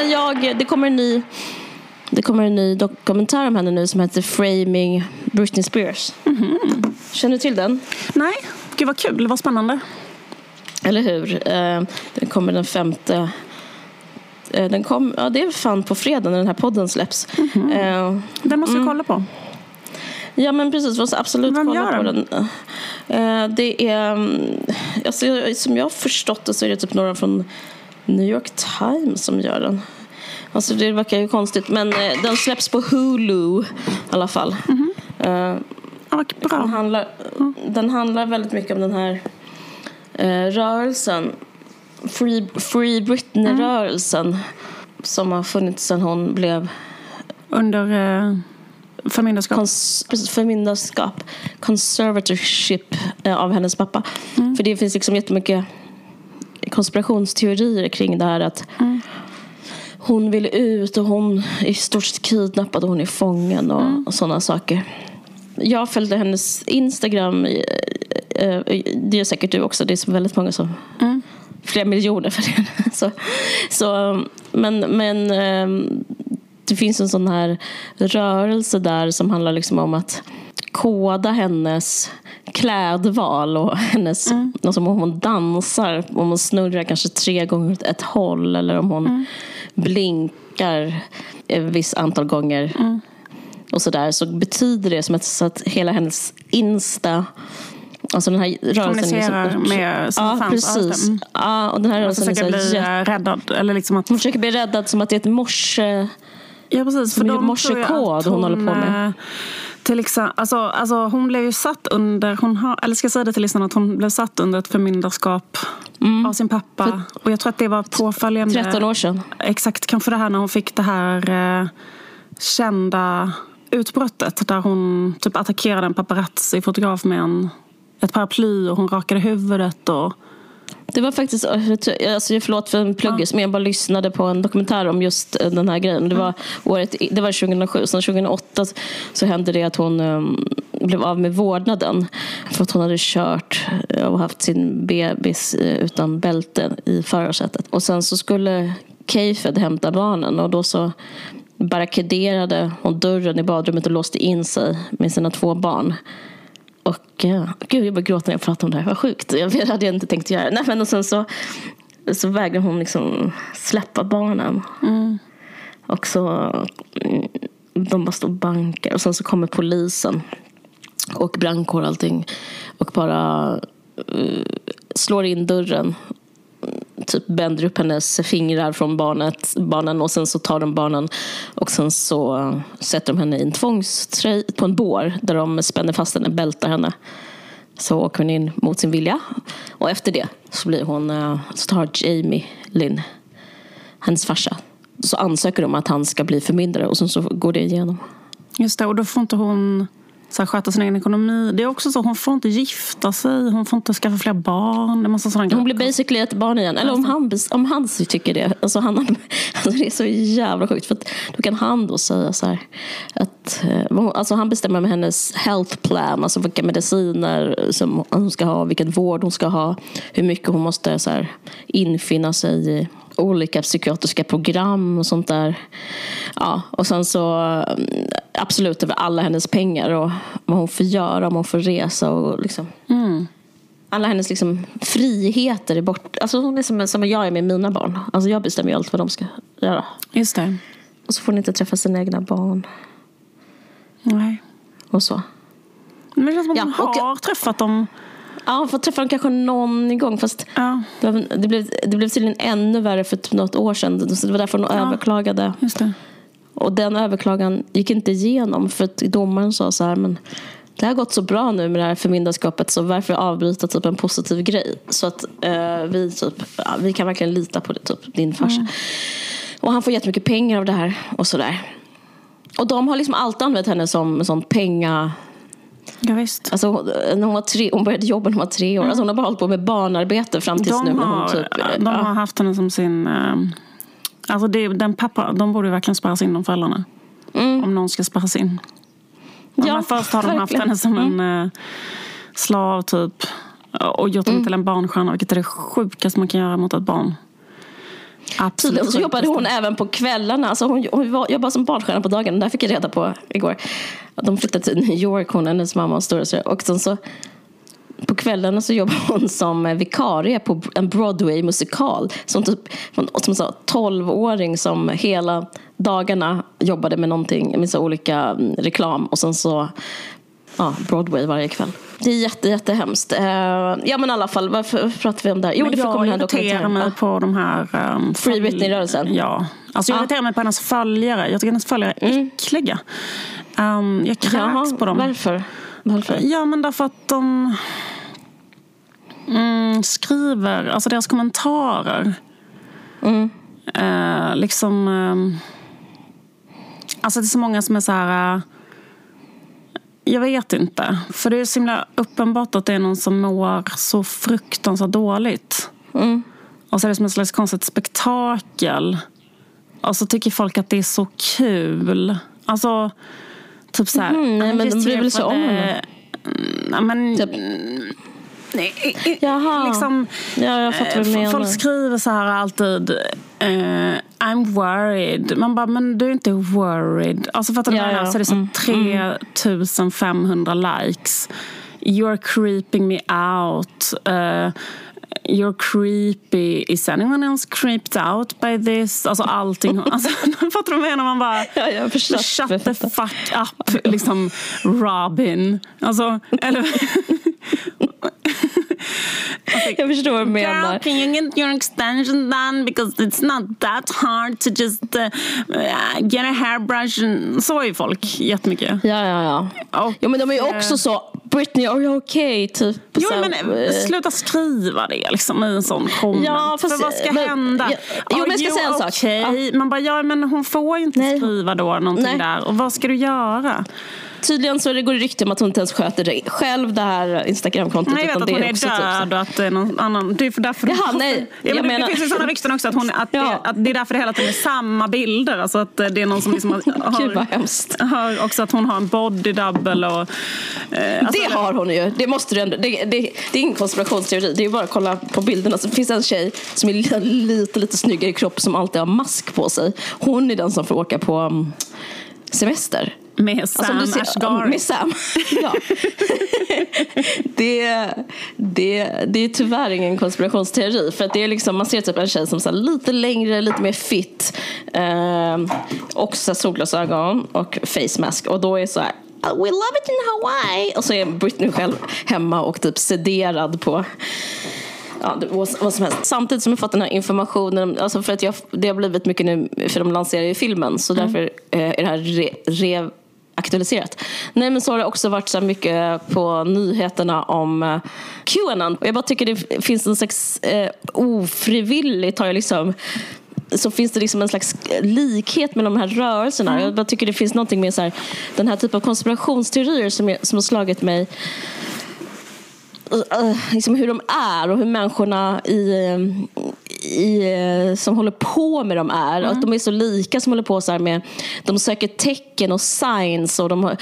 men jag, det kommer en ny det kommer en ny dokumentär om henne nu som heter Framing Britney Spears. Känner du till den? Nej, gud vad kul, vad spännande. Eller hur? Eh, Den kommer den femte... eh, Den kom, ja, det är fan på fredag när den här podden släpps. Eh, Den måste jag kolla på. Ja men precis, måste absolut Vem kolla på den? den. Det är, mm, alltså, som jag har förstått det så är det typ några från New York Times som gör den. Alltså det verkar ju konstigt men eh, den släpps på Hulu i alla fall. Eh, Ja, vad den, bra. handlar, den handlar väldigt mycket om den här eh, rörelsen. Free, Free Britney-rörelsen. Som har funnits sedan hon blev Under eh, förmyndarskap. precis, förmyndarskap, conservatorship av hennes pappa. För det finns liksom jättemycket konspirationsteorier kring det här att hon vill ut och hon är i stort sett kidnappad och hon är fången och, och sådana saker. Jag följde hennes Instagram. eh, eh, Det gör säkert du också. Det är så väldigt många som... Flera miljoner för det. Så, så, men men ehm, det finns en sån här rörelse där som handlar liksom om att koda hennes klädval och hennes, alltså om hon dansar, om hon snurrar kanske tre gånger åt ett håll eller om hon blinkar ett visst antal gånger och sådär så betyder det som att, så att hela hennes Insta Alltså den här rörelsen Kommunicerar så, med sina ja, fans. Precis. Mm. Ja, och den här Hon rörelsen är så försöker bli jätte... eh, räddad. Eller liksom att, Hon försöker bli räddad som att det är ett morse... ja, precis. För Som de morsekod att hon håller på med. eh, Till exempel, alltså, alltså, hon blev ju satt under, hon har, eller ska jag säga det till lyssnarna, att hon blev satt under ett förmyndarskap av sin pappa. Och jag tror att det var påföljande. 13 år sedan. Exakt, kanske det här när hon fick det här eh, kända utbrottet där hon typ attackerade en paparazzi-fotograf med en, ett paraply och hon rakade huvudet. Och, Det var faktiskt, alltså förlåt för en pluggis, men jag bara lyssnade på en dokumentär om just eh, den här grejen. Det var, året, det var 2007, sen 2008 så hände det att hon um, blev av med vårdnaden. För att hon hade kört eh, och haft sin bebis eh, utan bälte i förarsätet. Och sen så skulle Keyfed hämta barnen och då så barrikaderade hon dörren i badrummet och låste in sig med sina två barn. Och eh, gud, jag börjar gråta när jag pratar om det här. Vad sjukt. Jag det hade jag inte tänkt göra. Nej, men och sen så, så vägrade hon liksom släppa barnen. Och så mm, de bara stod och bankar. Och sen så kommer polisen och brandkår och allting. Och bara eh, slår in dörren. Typ bänder upp hennes fingrar från barnet, barnen och sen så tar de barnen och sen så eh, sätter de henne i en tvångströj på en bår där de spänner fast henne, bältar henne. Så åker hon in mot sin vilja. Och efter det så blir hon, eh, så tar Jamie Lynn, hennes farsa, så ansöker de om att han ska bli förmyndare och sen så går det igenom. just det, och då får inte hon så här, sköta sin egen ekonomi. Det är också så, hon får inte gifta sig, hon får inte skaffa fler barn. Det är massa sådana Hon blir basically ett barn igen. Eller om han, om han tycker det. Alltså han, alltså det är så jävla sjukt. För att då kan han då säga så här. Att, eh, alltså han bestämmer med hennes health plan. Alltså vilka mediciner som hon ska ha. Vilken vård hon ska ha. Hur mycket hon måste så här, infinna sig i olika psykiatriska program och sånt där. Ja, och sen så mm, absolut över alla hennes pengar och vad hon får göra, om hon får resa och liksom alla hennes liksom friheter är bort. Alltså hon är som, som jag är med mina barn. Alltså jag bestämmer ju allt vad de ska göra. Just det. Och så får hon inte träffa sina egna barn. Nej. Och så. Men det känns som att Ja, hon och- har träffat dem. Ja, hon får träffa dem kanske någon gång. Fast Ja, det, var, det, blev, det blev tydligen ännu värre för typ något år sedan. Så det var därför hon överklagade. just det. Och den överklagan gick inte igenom. För att domaren sa så här. Men det har gått så bra nu med det här förmyndarskapet. Så varför avbryta typ en positiv grej? Så att eh, vi, typ, ja, vi kan verkligen lita på det, typ, din farsa. Och han får jättemycket pengar av det här. Och sådär. Och de har liksom alltid använt henne som sån penga... Ja, visst. Alltså, hon- hon, var tre, hon började jobba när hon var tre år. Alltså, hon har bara hållit på med barnarbete fram tills nu. De hon har, typ, de ja. har haft henne som sin... eh, Alltså det, den pappa, de borde verkligen spärras in, de föräldrarna. Om någon ska spärras in. Ja, först har de haft henne som en eh, slav typ. Och gjort henne till en barnstjärna, vilket är det sjukaste man kan göra mot ett barn. Absolut Och så jobbade hon även på kvällarna. Alltså hon, hon var- jobbade som barnstjärna på dagen. Det här fick jag reda på igår. De flyttade till New York, hon, hennes mamma och storasyster. Och sen så på kvällarna så jobbade hon som eh, vikarie på en Broadway-musikal. Som typ som sa 12-åring som hela dagarna jobbade med någonting, med så olika mm, reklam. Och sen så ja, Broadway varje kväll. Det är jätte, jättehemskt. Eh, ja men i alla fall, varför, pratar vi om det här? Jo, Men det jag irriterar mig på de här... Um, Free Britney-rörelsen? Ja. Alltså jag Ja. irriterar mig på hennes följare. Jag tycker hennes följare är äckliga. Um, jag kräks Jaha, på dem. varför? varför? Ja, men därför att de mm, skriver, alltså deras kommentarer. Mm. Eh, liksom... ehm, alltså det är så många som är så här... eh, jag vet inte. För det är så himla uppenbart att det är någon som mår så fruktansvärt dåligt. Mm. Och så är det som ett slags konstigt spektakel. Och så tycker folk att det är så kul. Alltså, typ så här... Mhm, nej, "Ja, men de bryr väl sig om henne." Mm, ja, men... Typ. Nej, i- i- Jaha. Liksom, Ja, jag fattar vad du eh, menar. Folk skriver så här alltid eh, I'm worried. Man bara, men du är inte worried. Alltså fattar du Ja, vad jag menar? Så det är så Mm, 3500 likes. You're creeping me out. Eh, You're creepy. Is anyone else creeped out by this? Alltså allting. Alltså, fattar du vad jag menar? Man bara... Ja, jag förstår. Shut the fuck up, liksom Robin. Alltså, eller... Jag förstår vad du Girl, menar. can you get your extension done? Because it's not that hard to just uh, uh, get a hairbrush. Så är ju folk jättemycket. Ja, ja, ja. Och, Jo, men de är ju eh, också så, Britney, are you okay? Typ. Jo, men eh, eh, sluta skriva det liksom, i en sån comment. Ja, fast- För vad ska men- hända? ja, jo, men jag ska säga en sak. okay? Man bara, ja men hon får ju inte Nej. skriva då någonting Nej. där. Och vad ska du göra? Tydligen så det går det rykte om att hon inte ens sköter det själv, det här Instagramkontot. Nej, jag vet att det hon är typ död och att det är någon annan... Det är därför Jaha, nej. Ja, men det, menar- det finns ju sådana rykten också att, hon, att, Ja. det, att det är därför det hela tiden är samma bilder. Alltså att det är någon som liksom har, Gud vad hemskt. har också att hon har en body double och... Eh, alltså, det har hon ju. Det måste du ändå. Det, det, det är ingen konspirationsteori. Det är bara att kolla på bilderna. Så finns det en tjej som är lite, lite, lite snyggare i kropp som alltid har mask på sig. Hon är den som får åka på um, semester. Med Alltså, Sam om du ser- Asghari. Med Sam. ja. det, det, det är tyvärr ingen konspirationsteori. För att det är liksom, man ser typ en tjej som är lite längre, lite mer fit. Eh, och så här solglasögon och face mask. Och då är så här "Oh, We love it in Hawaii. Och så är Britney själv hemma och typ sederad på Ja, vad, som helst. Samtidigt som jag fått den här informationen, alltså för att jag, det har blivit mycket nu, för de lanserar ju filmen, så därför eh, är det här re, re, aktualiserat. Nej men så har det också varit så mycket på nyheterna om eh, Qanon. Jag bara tycker det finns en slags eh, ofrivilligt har jag liksom så finns det liksom en slags likhet med de här rörelserna. Jag bara tycker det finns någonting med så här, den här typen av konspirationsteorier som, jag, som har slagit mig uh, liksom hur de är och hur människorna i, i, eh, som håller på med dem är. Att de är så lika som håller på så här med, de söker tecken och signs och de har,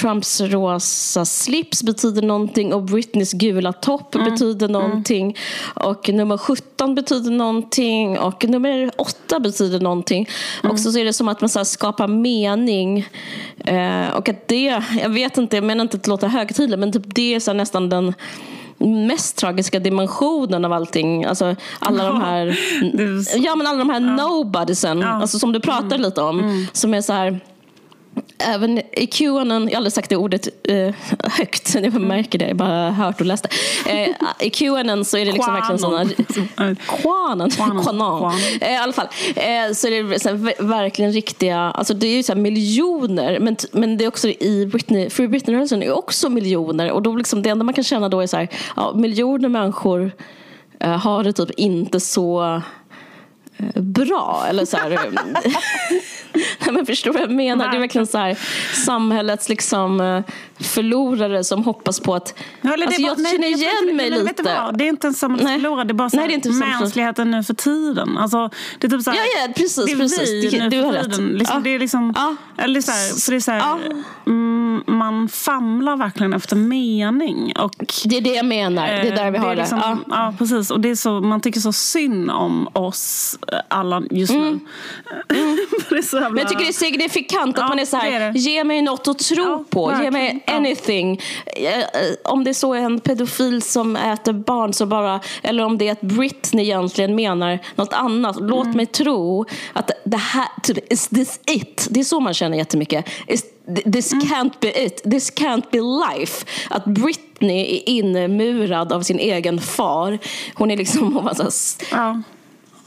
Trumps rosa slips betyder någonting och Britneys gula topp betyder någonting. Och nummer 17 betyder någonting och nummer 8 betyder någonting. Och så är det som att man så skapar mening eh, och att det, jag vet inte, jag menar inte att låta högtidligt men typ det är så nästan den mest tragiska dimensionen av allting. Alltså alla de här, ja, men alla de här nobodiesen, alltså, som du pratar lite om. Som är så här Även i Qanon, jag har aldrig sagt det ordet eh, högt, jag märker det, jag bara hört och läst det. Eh, I Qanon så är det liksom verkligen sådana... Quanon. Quanon. Eh, I alla fall. Eh, så är det så här, ver- verkligen riktiga, alltså det är ju så miljoner, men, men det är också i Britney, Free Britney-rörelsen är också miljoner. Och då liksom, det enda man kan känna då är så här, ja, miljoner människor eh, har det typ inte så eh, bra. Eller så här, Nej, men förstår du vad jag menar? Det är verkligen så här, samhällets liksom, eh, förlorare som hoppas på att... Ja, alltså, bara- jag nej, känner jag igen inte- mig nej, lite. vad? Det är inte en samhällsförlorare, det är bara så Nej, det är inte mänskligheten nu för tiden. Alltså, det är typ så här, Ja, ja, precis, det är precis. vi Det- nu du för har rätt. tiden. Liksom, Ja. Det är liksom, Ja. eller så här, så det är så här, Ja. mm, man famlar verkligen efter mening. Och, Det är det jag menar. Det är där vi Eh, har det. liksom, Ja. ja. precis. Och det är så, man tycker så synd om oss eh, alla just nu. det är så jävla... Men jag tycker det är signifikant att Ja, man är så det är här, det. ge mig något att tro Ja, på. Ge verkligen. mig Ja. anything. Eh, Om det är så är en pedofil som äter barn så bara, eller om det är att Britney egentligen menar något annat. Låt Mm. mig tro att det här, typ, is this it? Det är så man känner jättemycket. Is, this Mm. can't be it. This can't be life. Att Britney är inmurad av sin egen far. Hon är liksom, hon var så här, Ja.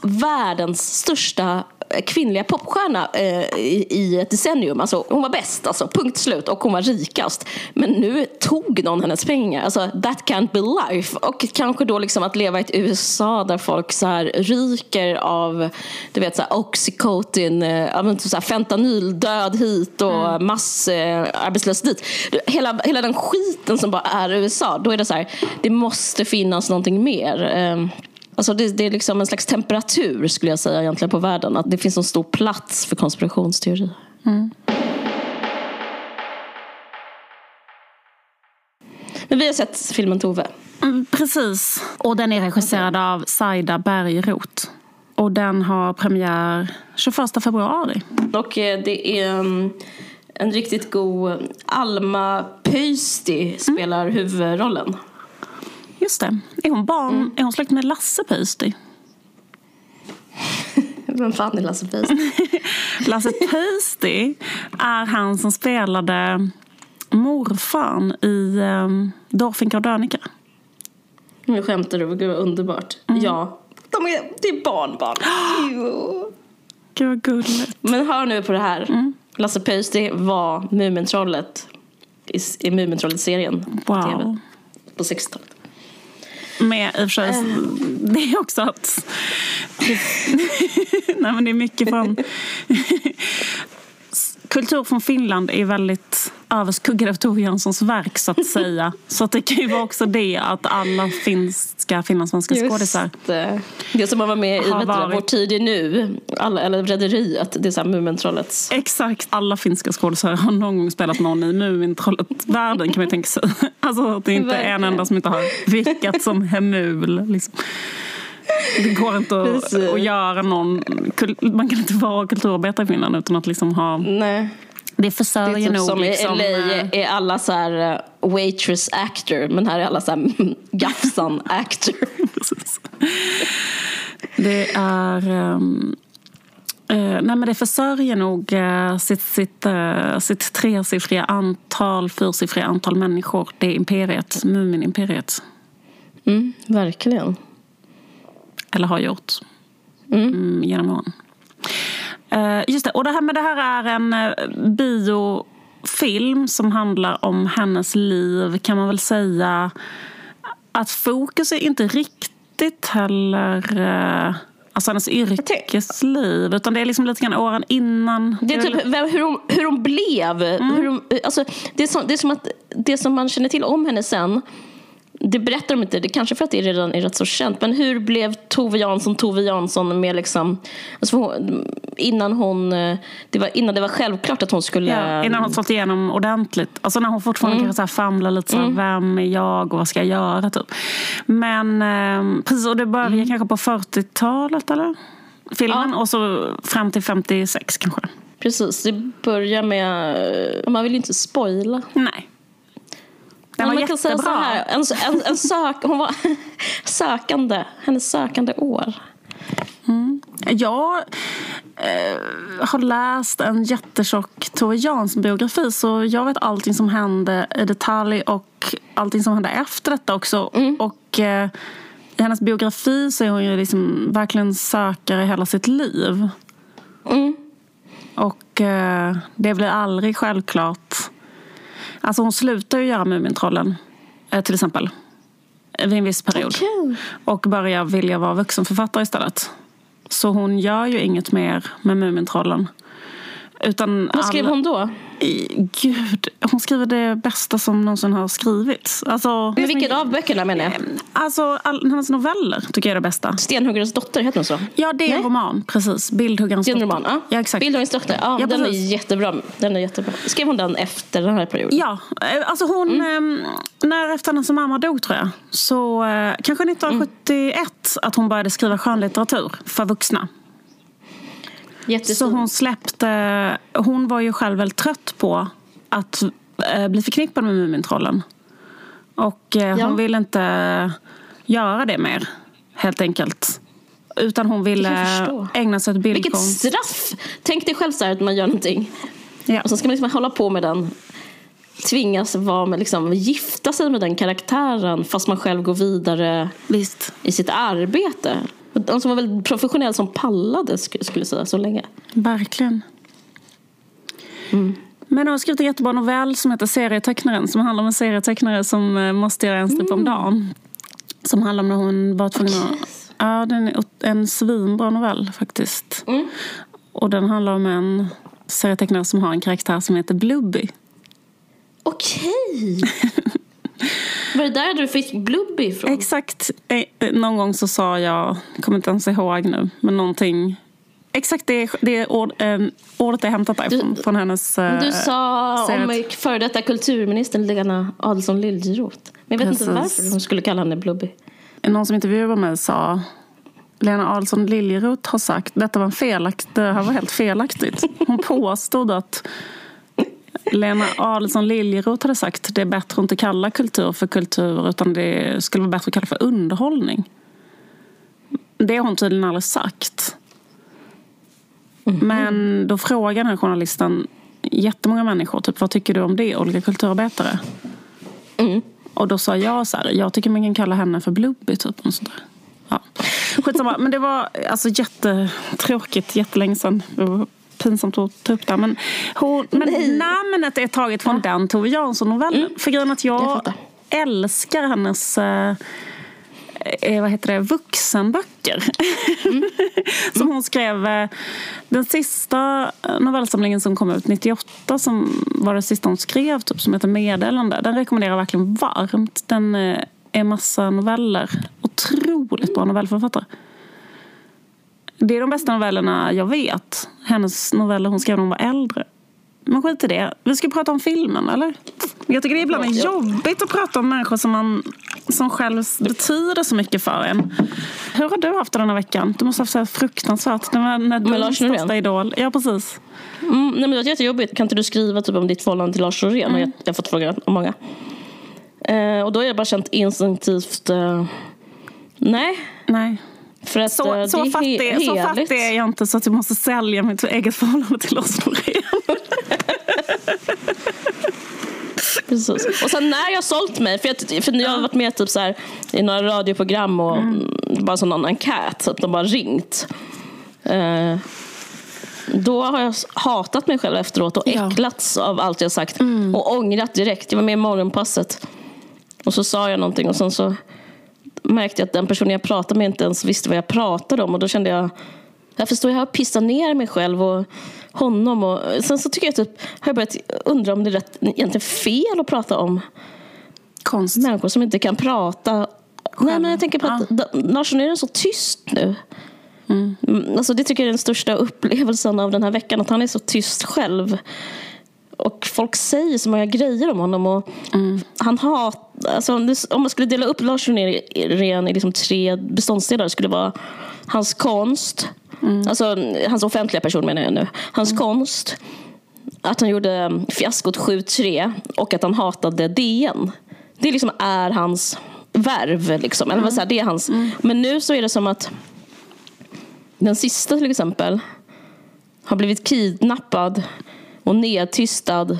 Världens största eh, kvinnliga popstjärna eh, i, i ett decennium. Alltså, hon var bäst, alltså, punkt slut. Och hon var rikast. Men nu tog någon hennes pengar. Alltså, that can't be life. Och kanske då liksom att leva i ett USA där folk så här ryker av du vet, så här, oxycotin, eh, så här, fentanyldöd hit och massarbetslöshet dit. Hela, hela den skiten som bara är USA. Då är det så här, det måste finnas någonting mer. Eh, Alltså det, det är liksom en slags temperatur skulle jag säga egentligen på världen. Att det finns en stor plats för konspirationsteorier. Men vi har sett filmen Tove. Mm, Precis. Och den är regisserad av Saida Bergroth. Och den har premiär 21 februari. Och eh, det är mm, en riktigt god Alma Pöysti spelar huvudrollen. Just det. Är hon barn? Mm. Är hon släkt med Lasse Pöysti? Vem fan är Lasse Pöysti? Lasse Pöysti är han som spelade morfarn i um, Dorfinka och Dörnika. Nu skämtar du, gud vad underbart. Ja, de är, det är barnbarn. Gud vad gulligt. Men hör nu på det här. Lasse Pöysti var Mumintrollet i, i Mumintrollet-serien på Wow. tv på 60-talet. Med i och för sig, Äh. det är också att... Nej men det är mycket från... Kultur från Finland är väldigt överskuggad av Tove Janssons verk så att säga. Så att det kan ju vara också det att alla finska, finlandssvenska skådisar det. Det som man var med i vet varit. Vår tid är nu, alla, eller Rederiet, det är så här Mumintrollets. Exakt alla finska skådespelare har någon gång spelat någon i Mumintrollet-världen kan man ju tänka sig. Alltså att det inte är en enda som inte har vickat som Hemul. Liksom. Det går inte att, att göra någon... Man kan inte vara kulturarbetare i Finland utan att liksom ha... Nej. Det Det försörjer är typ nog som liksom... i LA eh, är alla så här eh, waitress actor, men här är alla så här gafsan actor. Det är... eh, nej men det försörjer nog eh, sitt, sitt, eh, sitt tresiffriga antal, fyrsiffriga antal människor. Det är imperiet, Muminimperiet. Mm, verkligen. Eller har gjort. Mm, genom åren. Eh, just det, och det här, men det här är en eh, biofilm som handlar om hennes liv kan man väl säga. Att fokus är inte riktigt heller eh, alltså hennes yrkesliv. Utan det är liksom lite grann åren innan. Det är typ vem, hur, hon, hur hon blev. Hur hon, alltså, det, är som, det är som att det som man känner till om henne sen det berättar de inte, det kanske för att det redan är rätt så känt. Men hur blev Tove Jansson Tove Jansson med liksom, alltså hon, innan hon, eh, det var, innan det var självklart att hon skulle... Ja, innan hon slått igenom ordentligt. Alltså när hon fortfarande kanske så här famlar lite så här, vem är jag och vad ska jag göra typ. Men eh, precis, och det började kanske på 40-talet eller? Filmen Ja. och så fram till 56 kanske. Precis, det börjar med, eh, man vill ju inte spoila. Nej. Den Men var man kan säga jättebra. så här, en, en, en sök, hon var sökande, hennes sökande år. Jag eh, har läst en jättetjock Tove Jansson-biografi så jag vet allting som hände i detalj och allting som hände efter detta också. Och eh, i hennes biografi så är hon ju liksom verkligen sökare hela sitt liv. Mm. Och eh, det blir aldrig självklart. Alltså hon slutar ju göra Mumintrollen eh, till exempel. Vid en viss period. Okej. Och börjar vilja vara vuxenförfattare istället. Så hon gör ju inget mer med Mumintrollen. Utan Vad skrev alla- hon då? Gud, hon skriver det bästa som någonsin har skrivits. Alltså, Men vilken av böckerna menar jag? Alltså, all, hennes noveller tycker jag är det bästa. Stenhuggarens dotter, heter den så? Ja, det är en roman. Precis. Bildhuggarens dotter. roman, ja. Ja, exakt. Bildhuggarens dotter, ja, Ja, den är jättebra. Den är jättebra. Skrev hon den efter den här perioden? Ja, eh, alltså hon, Mm. eh, när efter hennes mamma dog tror jag, så eh, kanske 1971 att hon började skriva skönlitteratur för vuxna. Så Jättefin. hon släppte, hon var ju själv väldigt trött på att eh, bli förknippad med Mumintrollen. Och eh, Ja. hon ville inte göra det mer, helt enkelt. Utan hon ville ägna sig åt Vilket bildkonst. straff! Tänk dig själv så här att man gör någonting Ja. och så ska man liksom hålla på med den. Tvingas vara med, liksom, gifta sig med den karaktären fast man själv går vidare Visst, i sitt arbete. De som var väldigt professionell som pallade sk- skulle jag säga så länge. verkligen. Mm. Men hon har skrivit en jättebra novell som heter Serietecknaren som handlar om en serietecknare som eh, måste göra en strip om dagen. Som handlar om när hon var tvungen att... Ja, den är en svinbra novell faktiskt. Mm. Och den handlar om en serietecknare som har en karaktär som heter Blubby. Okej! Var det där du fick Blubby ifrån? Exakt. Eh, eh, Någon gång så sa jag, jag kommer inte ens ihåg nu, men någonting... Exakt det, det ord, eh, ordet är hämtat därifrån, Du- från hennes... eh, Du sa om seriet. före detta kulturministern Lena Adelsohn Liljeroth. Men jag vet inte Precis. varför hon skulle kalla henne Blubby. Någon som intervjuade mig sa Lena Adelsohn Liljeroth har sagt detta var en felakt, det här var helt felaktigt. Hon påstod att Lena Adelsohn Liljeroth hade sagt det är bättre att inte kalla kultur för kultur utan det skulle vara bättre att kalla för underhållning. Det har hon tydligen aldrig sagt. Men då frågar den här journalisten jättemånga människor typ, vad tycker du om det, olika kulturarbetare? Mm. Och då sa jag så här, jag tycker man kan kalla henne för Blubby typ. Och sånt där. Ja. Skitsamma, men det var alltså jättetråkigt jättelänge sedan. Pinsamt att ta upp det. Men, hon, men namnet är taget från den Tove Jansson-novellen. För grejen att Jag jag, älskar hennes eh, eh, vad heter det, vuxenböcker. som hon skrev. Eh, den sista novellsamlingen som kom ut 98 som var det sista hon skrev typ, som heter Meddelande. Den rekommenderar jag verkligen varmt. Den eh, är massa noveller. Otroligt bra novellförfattare. Det är de bästa novellerna jag vet. Hennes noveller hon skrev när hon var äldre. Men skit i det. Vi ska prata om filmen, eller? Jag tycker det ibland är jobbigt att prata om människor som, man, som själv betyder så mycket för en. Hur har du haft det den här veckan? Du måste ha haft så här fruktansvärt. Det var när Med Lars Norén? idol. Ja, precis. Mm, nej men det var jättejobbigt. Kan inte du skriva typ om ditt förhållande till Lars Norén? Mm. Jag, jag har fått frågan av många. Eh, och då har jag bara känt instinktivt eh, nej. Nej. För att eh, Så, det så, fattig, he- så fattig är jag inte så att jag måste sälja mitt eget förhållande till Lars Norén. Precis. Och sen när jag sålt mig, för jag, för jag har varit med typ så här, i några radioprogram och mm. bara som någon enkät, så att de bara ringt. Eh, då har jag hatat mig själv efteråt och Ja. äcklats av allt jag sagt. Och ångrat direkt. Jag var med i morgonpasset. Och så sa jag någonting och sen så märkte jag att den personen jag pratade med inte ens visste vad jag pratade om. Och då kände jag, jag förstår, jag har pissat ner mig själv och honom. Och sen så tycker jag typ, har jag börjat undra om det är rätt, egentligen fel att prata om Konst. människor som inte kan prata. Nej, men jag tänker på att ja. Lars Norén är så tyst nu. Mm. Alltså, det tycker jag är den största upplevelsen av den här veckan. Att han är så tyst själv. Och folk säger så många grejer om honom. Och Mm. han har, alltså, om man skulle dela upp Lars Norén i liksom tre beståndsdelar skulle det vara hans konst. Mm. Alltså hans offentliga person menar jag nu. Hans Mm. konst. Att han gjorde fiaskot 7-3 och att han hatade DN. Det liksom är hans värv. Liksom. Eller vad säger, det är hans. Mm. Men nu så är det som att den sista till exempel har blivit kidnappad och nedtystad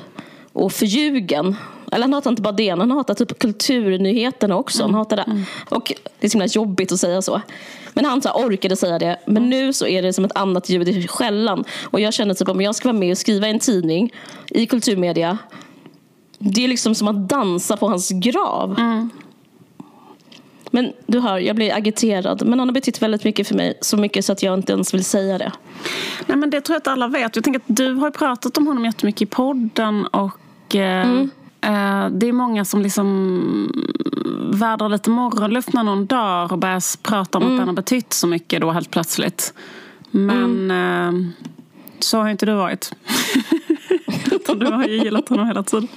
och förljugen. Eller han hatar inte bara det, han hatar typ kulturnyheterna också. Han hatar det. Mm. Och det är så himla jobbigt att säga så. Men han så orkade säga det. Men Mm. nu så är det som ett annat ljud i skällan. Och jag känner typ om jag ska vara med och skriva i en tidning i kulturmedia. Det är liksom som att dansa på hans grav. Mm. Men du hör, jag blir agiterad. Men han har betytt väldigt mycket för mig. Så mycket så att jag inte ens vill säga det. Nej, men det tror jag att alla vet. Jag tänker att du har pratat om honom jättemycket i podden. Och eh, Mm. eh, det är många som liksom vädrar lite morgonluft när någon dör och börjar prata om Mm. att den har betytt så mycket då helt plötsligt. Men Mm. eh, så har inte du varit. Du har ju gillat honom hela tiden.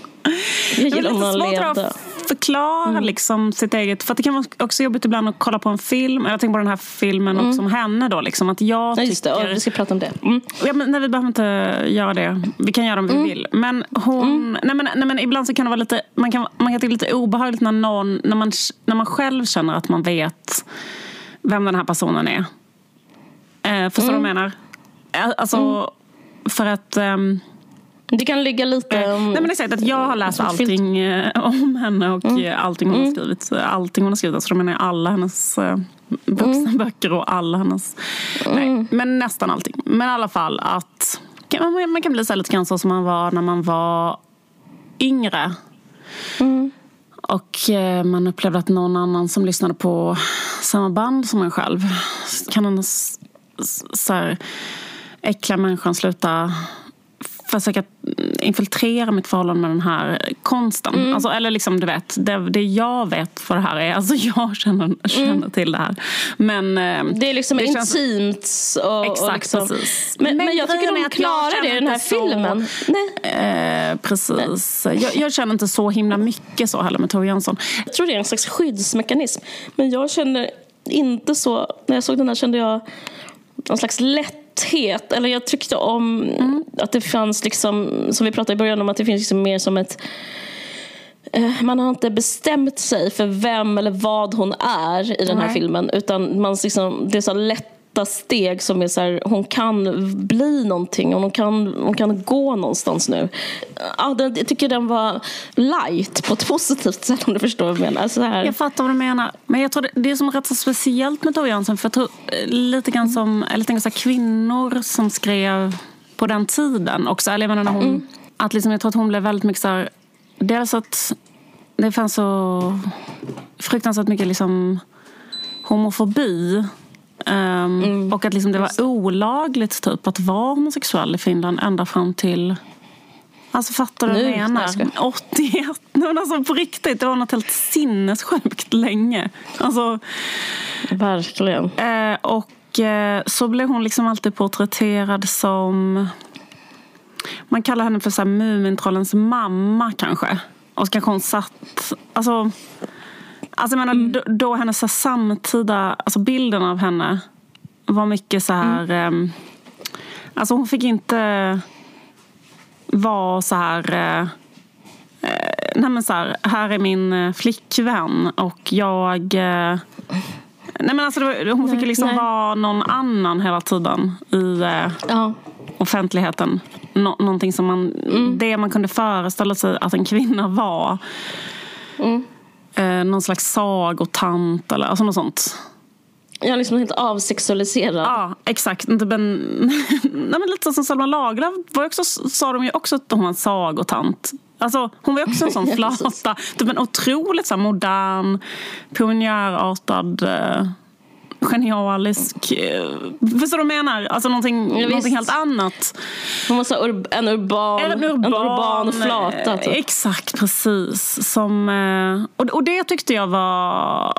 Jag gillar jag, levde. Förklara liksom sitt eget... För det kan vara också jobbigt ibland att kolla på en film. Jag tänker på den här filmen också om henne då. Liksom, att jag Ja, just det. tycker... Ja, vi ska prata om det. Mm. Ja, men, nej, vi behöver inte göra det. Vi kan göra det om vi vill. Men, hon, nej, men, nej, men ibland så kan det vara lite, man kan, man kan tycka lite obehagligt när, någon, när, man, när man själv känner att man vet vem den här personen är. Eh, förstår du vad jag menar? Eh, Alltså, för att... ehm, Det kan ligga lite... Um, Nej, men exakt, att jag har läst allting eh, om henne och eh, allting hon har skrivit. Allting hon har skrivit, alltså då menar jag alla hennes eh, vuxenböcker och alla hennes... Nej, men nästan allting. Men i alla fall att man, man kan bli så lite grann så som man var när man var yngre. Och eh, man upplevde att någon annan som lyssnade på samma band som en själv kan s- så här, äckliga människan sluta försöka infiltrera mitt förhållande med den här konsten. Mm. Alltså, eller liksom, du vet, det, det jag vet vad det här är. Alltså jag känner, känner till det här. Men eh, Det är liksom det intimt. Och, och Exakt, liksom. precis. Men, men, Men jag tycker de klarar det i den här så- filmen. Nej. Eh, precis. Jag, jag känner inte så himla mycket så heller med Tove Jansson. Jag tror det är en slags skyddsmekanism. Men jag känner inte så. När jag såg den här kände jag någon slags lätthet. Eller jag tyckte om att det fanns, liksom, som vi pratade i början om, att det finns liksom mer som ett eh, man har inte bestämt sig för vem eller vad hon är i den här Nej. filmen. Utan man liksom, det är så lätta steg som är så här, hon kan bli någonting och hon kan, hon kan gå någonstans nu. Ja, den, jag tycker den var light på ett positivt sätt om du förstår vad jag menar. Så här, Jag fattar vad du menar. Men jag tror det, det är som rätt så speciellt med Tove Jansson. För jag tror eh, lite grann som, eller tänker så här, kvinnor som skrev på den tiden också. Eller jag menar när hon, att liksom, jag tror att hon blev väldigt mycket så här, dels att det fanns så fruktansvärt mycket liksom homofobi. Ehm, Och att liksom det var olagligt typ att vara homosexuell i Finland ända fram till Alltså fattar du vad jag menar? Jag 81. Nej, men alltså på riktigt, det var något helt sinnessjukt länge. Alltså, Verkligen. eh, och eh, så blev hon liksom alltid porträtterad som... Man kallar henne för Mumintrollens mamma kanske. Och så kanske hon satt... Alltså, alltså menar, då, då hennes så samtida... Alltså bilden av henne var mycket så här... ehm, alltså hon fick inte vara så här... Eh, eh, nej men så här, här är min eh, flickvän och jag... Eh, nej men alltså var, hon fick ju liksom nej. vara någon annan hela tiden i eh, offentligheten. Nå, någonting som man, det man kunde föreställa sig att en kvinna var. Eh, någon slags sagotant eller alltså något sånt. Jag är liksom helt avsexualiserad. Ja, exakt. Typ en, nej, men lite som Selma Lagerlöf var också, sa de ju också att hon var en sagotant. Alltså, hon var också en sån Ja, flata. Typ en otroligt så här, modern, pionjärartad, eh, genialisk... Eh, förstår du vad jag menar? Alltså någonting, visst. någonting helt annat. Hon var så ur, en, urban, En urban, en urban flata. Typ. Exakt, precis. Som, eh, och, och det tyckte jag var,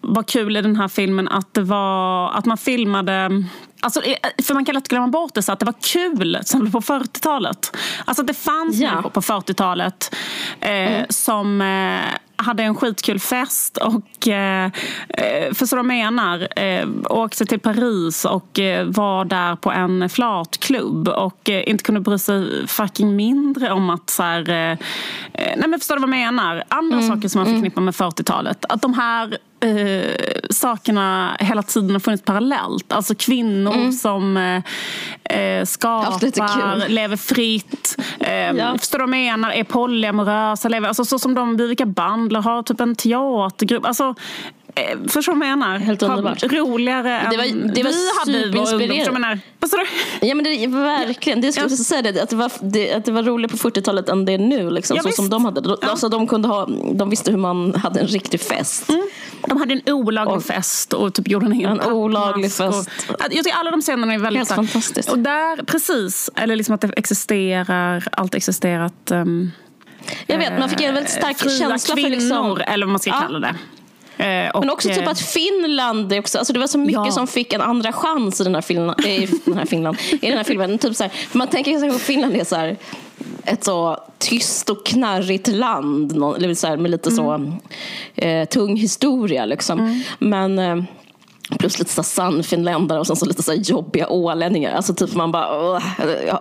var kul i den här filmen. Att, det var, att man filmade... Alltså, eh, för man kan lätt glömma bort det, så att det var kul som på 40-talet. Alltså att det fanns Ja. människor på 40-talet eh, som eh, hade en skitkul fest och eh, eh, förstår vad jag menar? Eh, åkte till Paris och eh, var där på en flatklubb och eh, inte kunde bry sig fucking mindre om att så här, eh, eh, nej men förstår du vad jag menar? Andra saker som man förknippar med 40-talet. Att de här eh, sakerna hela tiden har funnits parallellt. Alltså kvinnor som eh, eh, skapar, lever fritt. Eh, Ja. Förstår du vad jag menar? Är polyamorösa, lever, alltså så som de Vivica Bandler har typ en teatergrupp. Alltså, Förstår du vad jag menar? Helt underbart. Roligare Det var- det var vi hade vår ungdom. vad sa du? Ja men det verkligen, det skulle Ja. jag säga det, att det, var, det, att det var roligare på 40-talet än det är nu. Liksom, Ja, så visst. som de hade. Ja. Alltså, de, kunde ha, de visste hur man hade en riktig fest. De hade en olaglig Och- fest och typ gjorde en egen En olaglig fest. Och, jag tycker alla de scenerna är väldigt... Helt fantastiskt. Och där, precis. Eller liksom att det existerar, allt existerat. Um, Jag vet, man fick en väldigt stark fria känsla kvinnor, för liksom, eller vad man ska Ja. kalla det. Eh, och, Men också typ eh, att Finland, också, alltså det var så mycket Ja. som fick en andra chans i den här, Finland, i den här, Finland, i den här filmen. Typ så här, man tänker sig att Finland är så här, ett så tyst och knarrigt land nå- eller så här, med lite så eh, tung historia. Liksom. Men eh, Plus lite så sannfinländare och sen så lite så jobbiga ålänningar. Alltså typ man bara, "Åh,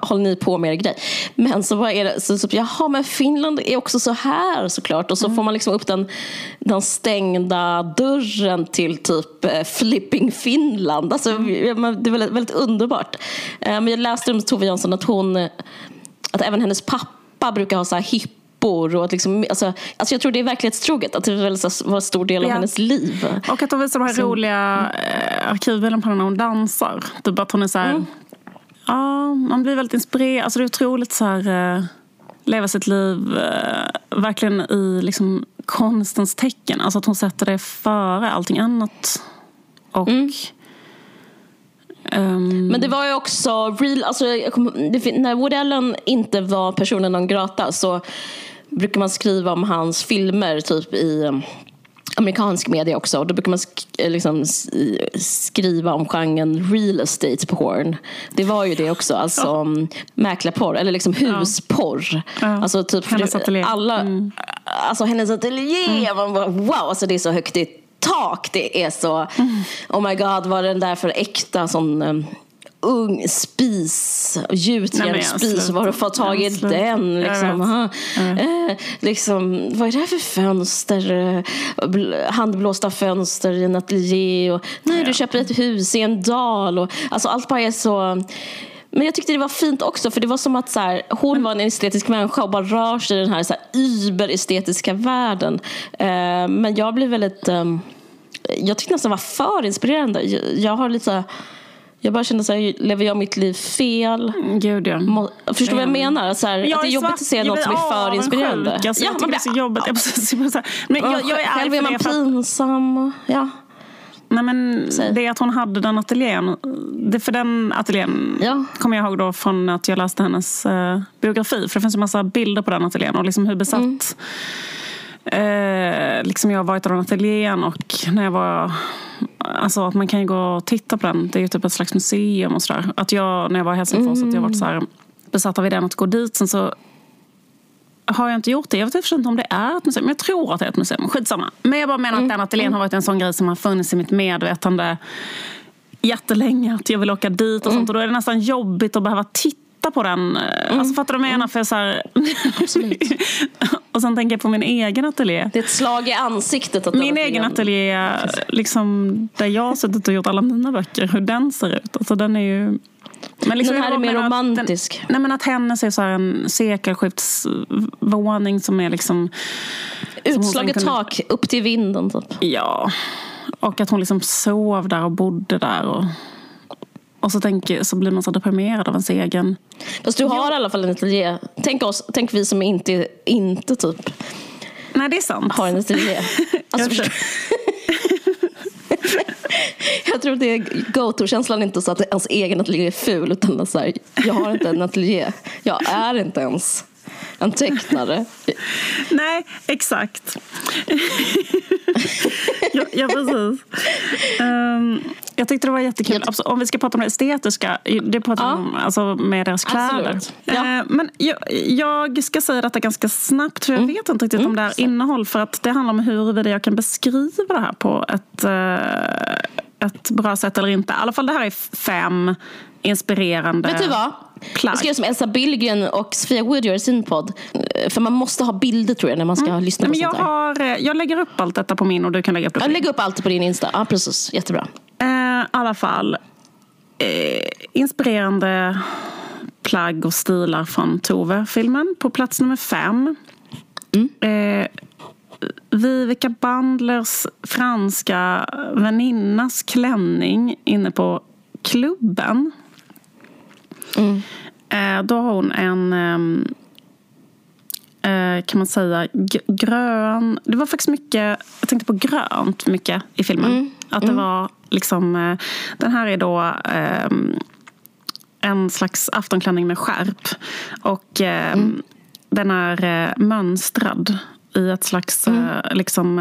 håller ni på med er grej? Men så, vad är det, så typ, jaha men Finland är också så här såklart. Och så får man liksom upp den, den stängda dörren till typ eh, flipping Finland. Alltså, men det är väldigt, väldigt underbart. Eh, Men jag läste om Tove Jansson att hon, eh, att även hennes pappa brukar ha så här hippor och att liksom, alltså, alltså jag tror det är verklighetstroget, att det så var en stor del av Ja. hennes liv. Och att de visar de här roliga eh, arkivbilderna på henne när hon dansar. Typ att hon är så här... Mm. Ja, man blir väldigt inspirerad. Alltså det är otroligt så här... Eh, leva sitt liv eh, verkligen i liksom, konstens tecken. Alltså att hon sätter det före allting annat. Och... Mm. ehm, Men det var ju också real, alltså, kom, det, när Woody Allen inte var personen non grata så brukar man skriva om hans filmer typ i um, amerikansk media också. Och då brukar man sk- eh, liksom, skriva om genren real estate porn. Det var ju det också, alltså um, mäklarporr, eller liksom husporr. Ja. Alltså typ, Hennes ateljé. Alla, Mm. Alltså hennes ateljé, man bara, wow, alltså det är så högt i tak. Det är så, oh my god, vad är den där för äkta sån um, ung spis, gjutjärnsspis, var har du fått tag i den? Liksom, Eh, liksom, vad är det här för fönster? Eh, bl- Handblåsta fönster i en ateljé. Och, nej, Ja. du köper ett hus i en dal. Och, alltså, allt bara är så... Men jag tyckte det var fint också, för det var som att så här, hon var en estetisk människa och bara rör sig i den här, så här überestetiska världen. Eh, men jag blev väldigt... ehm, jag tyckte nästan det var för inspirerande. Jag, jag har lite Jag bara kände så här, lever jag mitt liv fel? Gud ja. Må, förstår du vad jag Mm. menar? Så här, Jag att det är jobbigt svart- att se något som är för inspirerande. Alltså, jag tycker det är så jobbigt. Jag, precis, jag, så här- men jag, jag är Själv är man pinsam. Ja. nej, men Säg. det är att hon hade den ateljén. Det, för den ateljén Ja. kommer jag ihåg då från att jag läste hennes eh, biografi. För det finns en massa bilder på den ateljén och liksom hur besatt Mm. Eh, liksom jag har varit i den ateljén och när jag var... Alltså att man kan ju gå och titta på den. Det är ju typ ett slags museum och sådär. Att jag, när jag var i Helsingfors, att jag varit så här besatt av idén att gå dit. Sen så har jag inte gjort det. Jag vet inte om det är ett museum. Men jag tror att det är ett museum. Skitsamma. Men jag bara menar att den ateljén har varit en sån grej som har funnits i mitt medvetande jättelänge. Att jag vill åka dit och sånt. Och då är det nästan jobbigt att behöva titta på den. Alltså fattar du vad jag menar? För jag så här... och sen tänker jag på min egen ateljé. Det är ett slag i ansiktet. Att Min egen ateljé, liksom, där jag har suttit och gjort alla mina böcker, hur den ser ut. Alltså, den är ju... Men liksom, Den här är mer menar att romantisk. Den, nej, men att hennes är så en sekelskiftsvåning som är liksom... Utslaget kunde- tak upp till vinden. Typ. Ja. Och att hon liksom sov där och bodde där. Och, och så, tänker, så blir man så deprimerad av ens egen... Fast du har i alla fall en ateljé. Tänk, oss, tänk vi som inte, inte typ Nej, det är sant. har en ateljé. Alltså, Jag tror att det är go-to-känslan inte så att ens egen ateljé är ful utan så här, jag har inte en ateljé. Jag är inte ens en tecknare. Nej, exakt. ja, ja, precis. Ehm, jag tyckte det var jättekul. Jag- Alltså, om vi ska prata om det estetiska, det pratar Ja. om alltså, med deras kläder. Absolut. Ja. Eh, men jag, jag ska säga detta ganska snabbt, för jag vet inte riktigt om det är innehåll. För att det handlar om huruvida jag kan beskriva det här på ett, eh, ett bra sätt eller inte. I alla fall det här är fem inspirerande Vet du vad? Plagg. Jag ska göra som Elsa Billgren och Sofia Wood gör i sin podd. För man måste ha bilder tror jag när man ska lyssna Nej, på men sånt jag, har, eh, jag lägger upp allt detta på min och du kan lägga upp det på Jag lägger upp allt på din Insta. Ja, precis. Jättebra. Eh, I alla fall. Eh, inspirerande plagg och stilar från Tove-filmen. På plats nummer fem. Eh, Vivica Bandlers franska väninnas klänning inne på klubben. Mm. Eh, då har hon en, ehm, eh, kan man säga, grön... Det var faktiskt mycket, jag tänkte på grönt mycket i filmen. Mm. Att det var liksom, eh, den här är då ehm, en slags aftonklänning med skärp. Och eh, den är mönstrad i ett slags eh, liksom,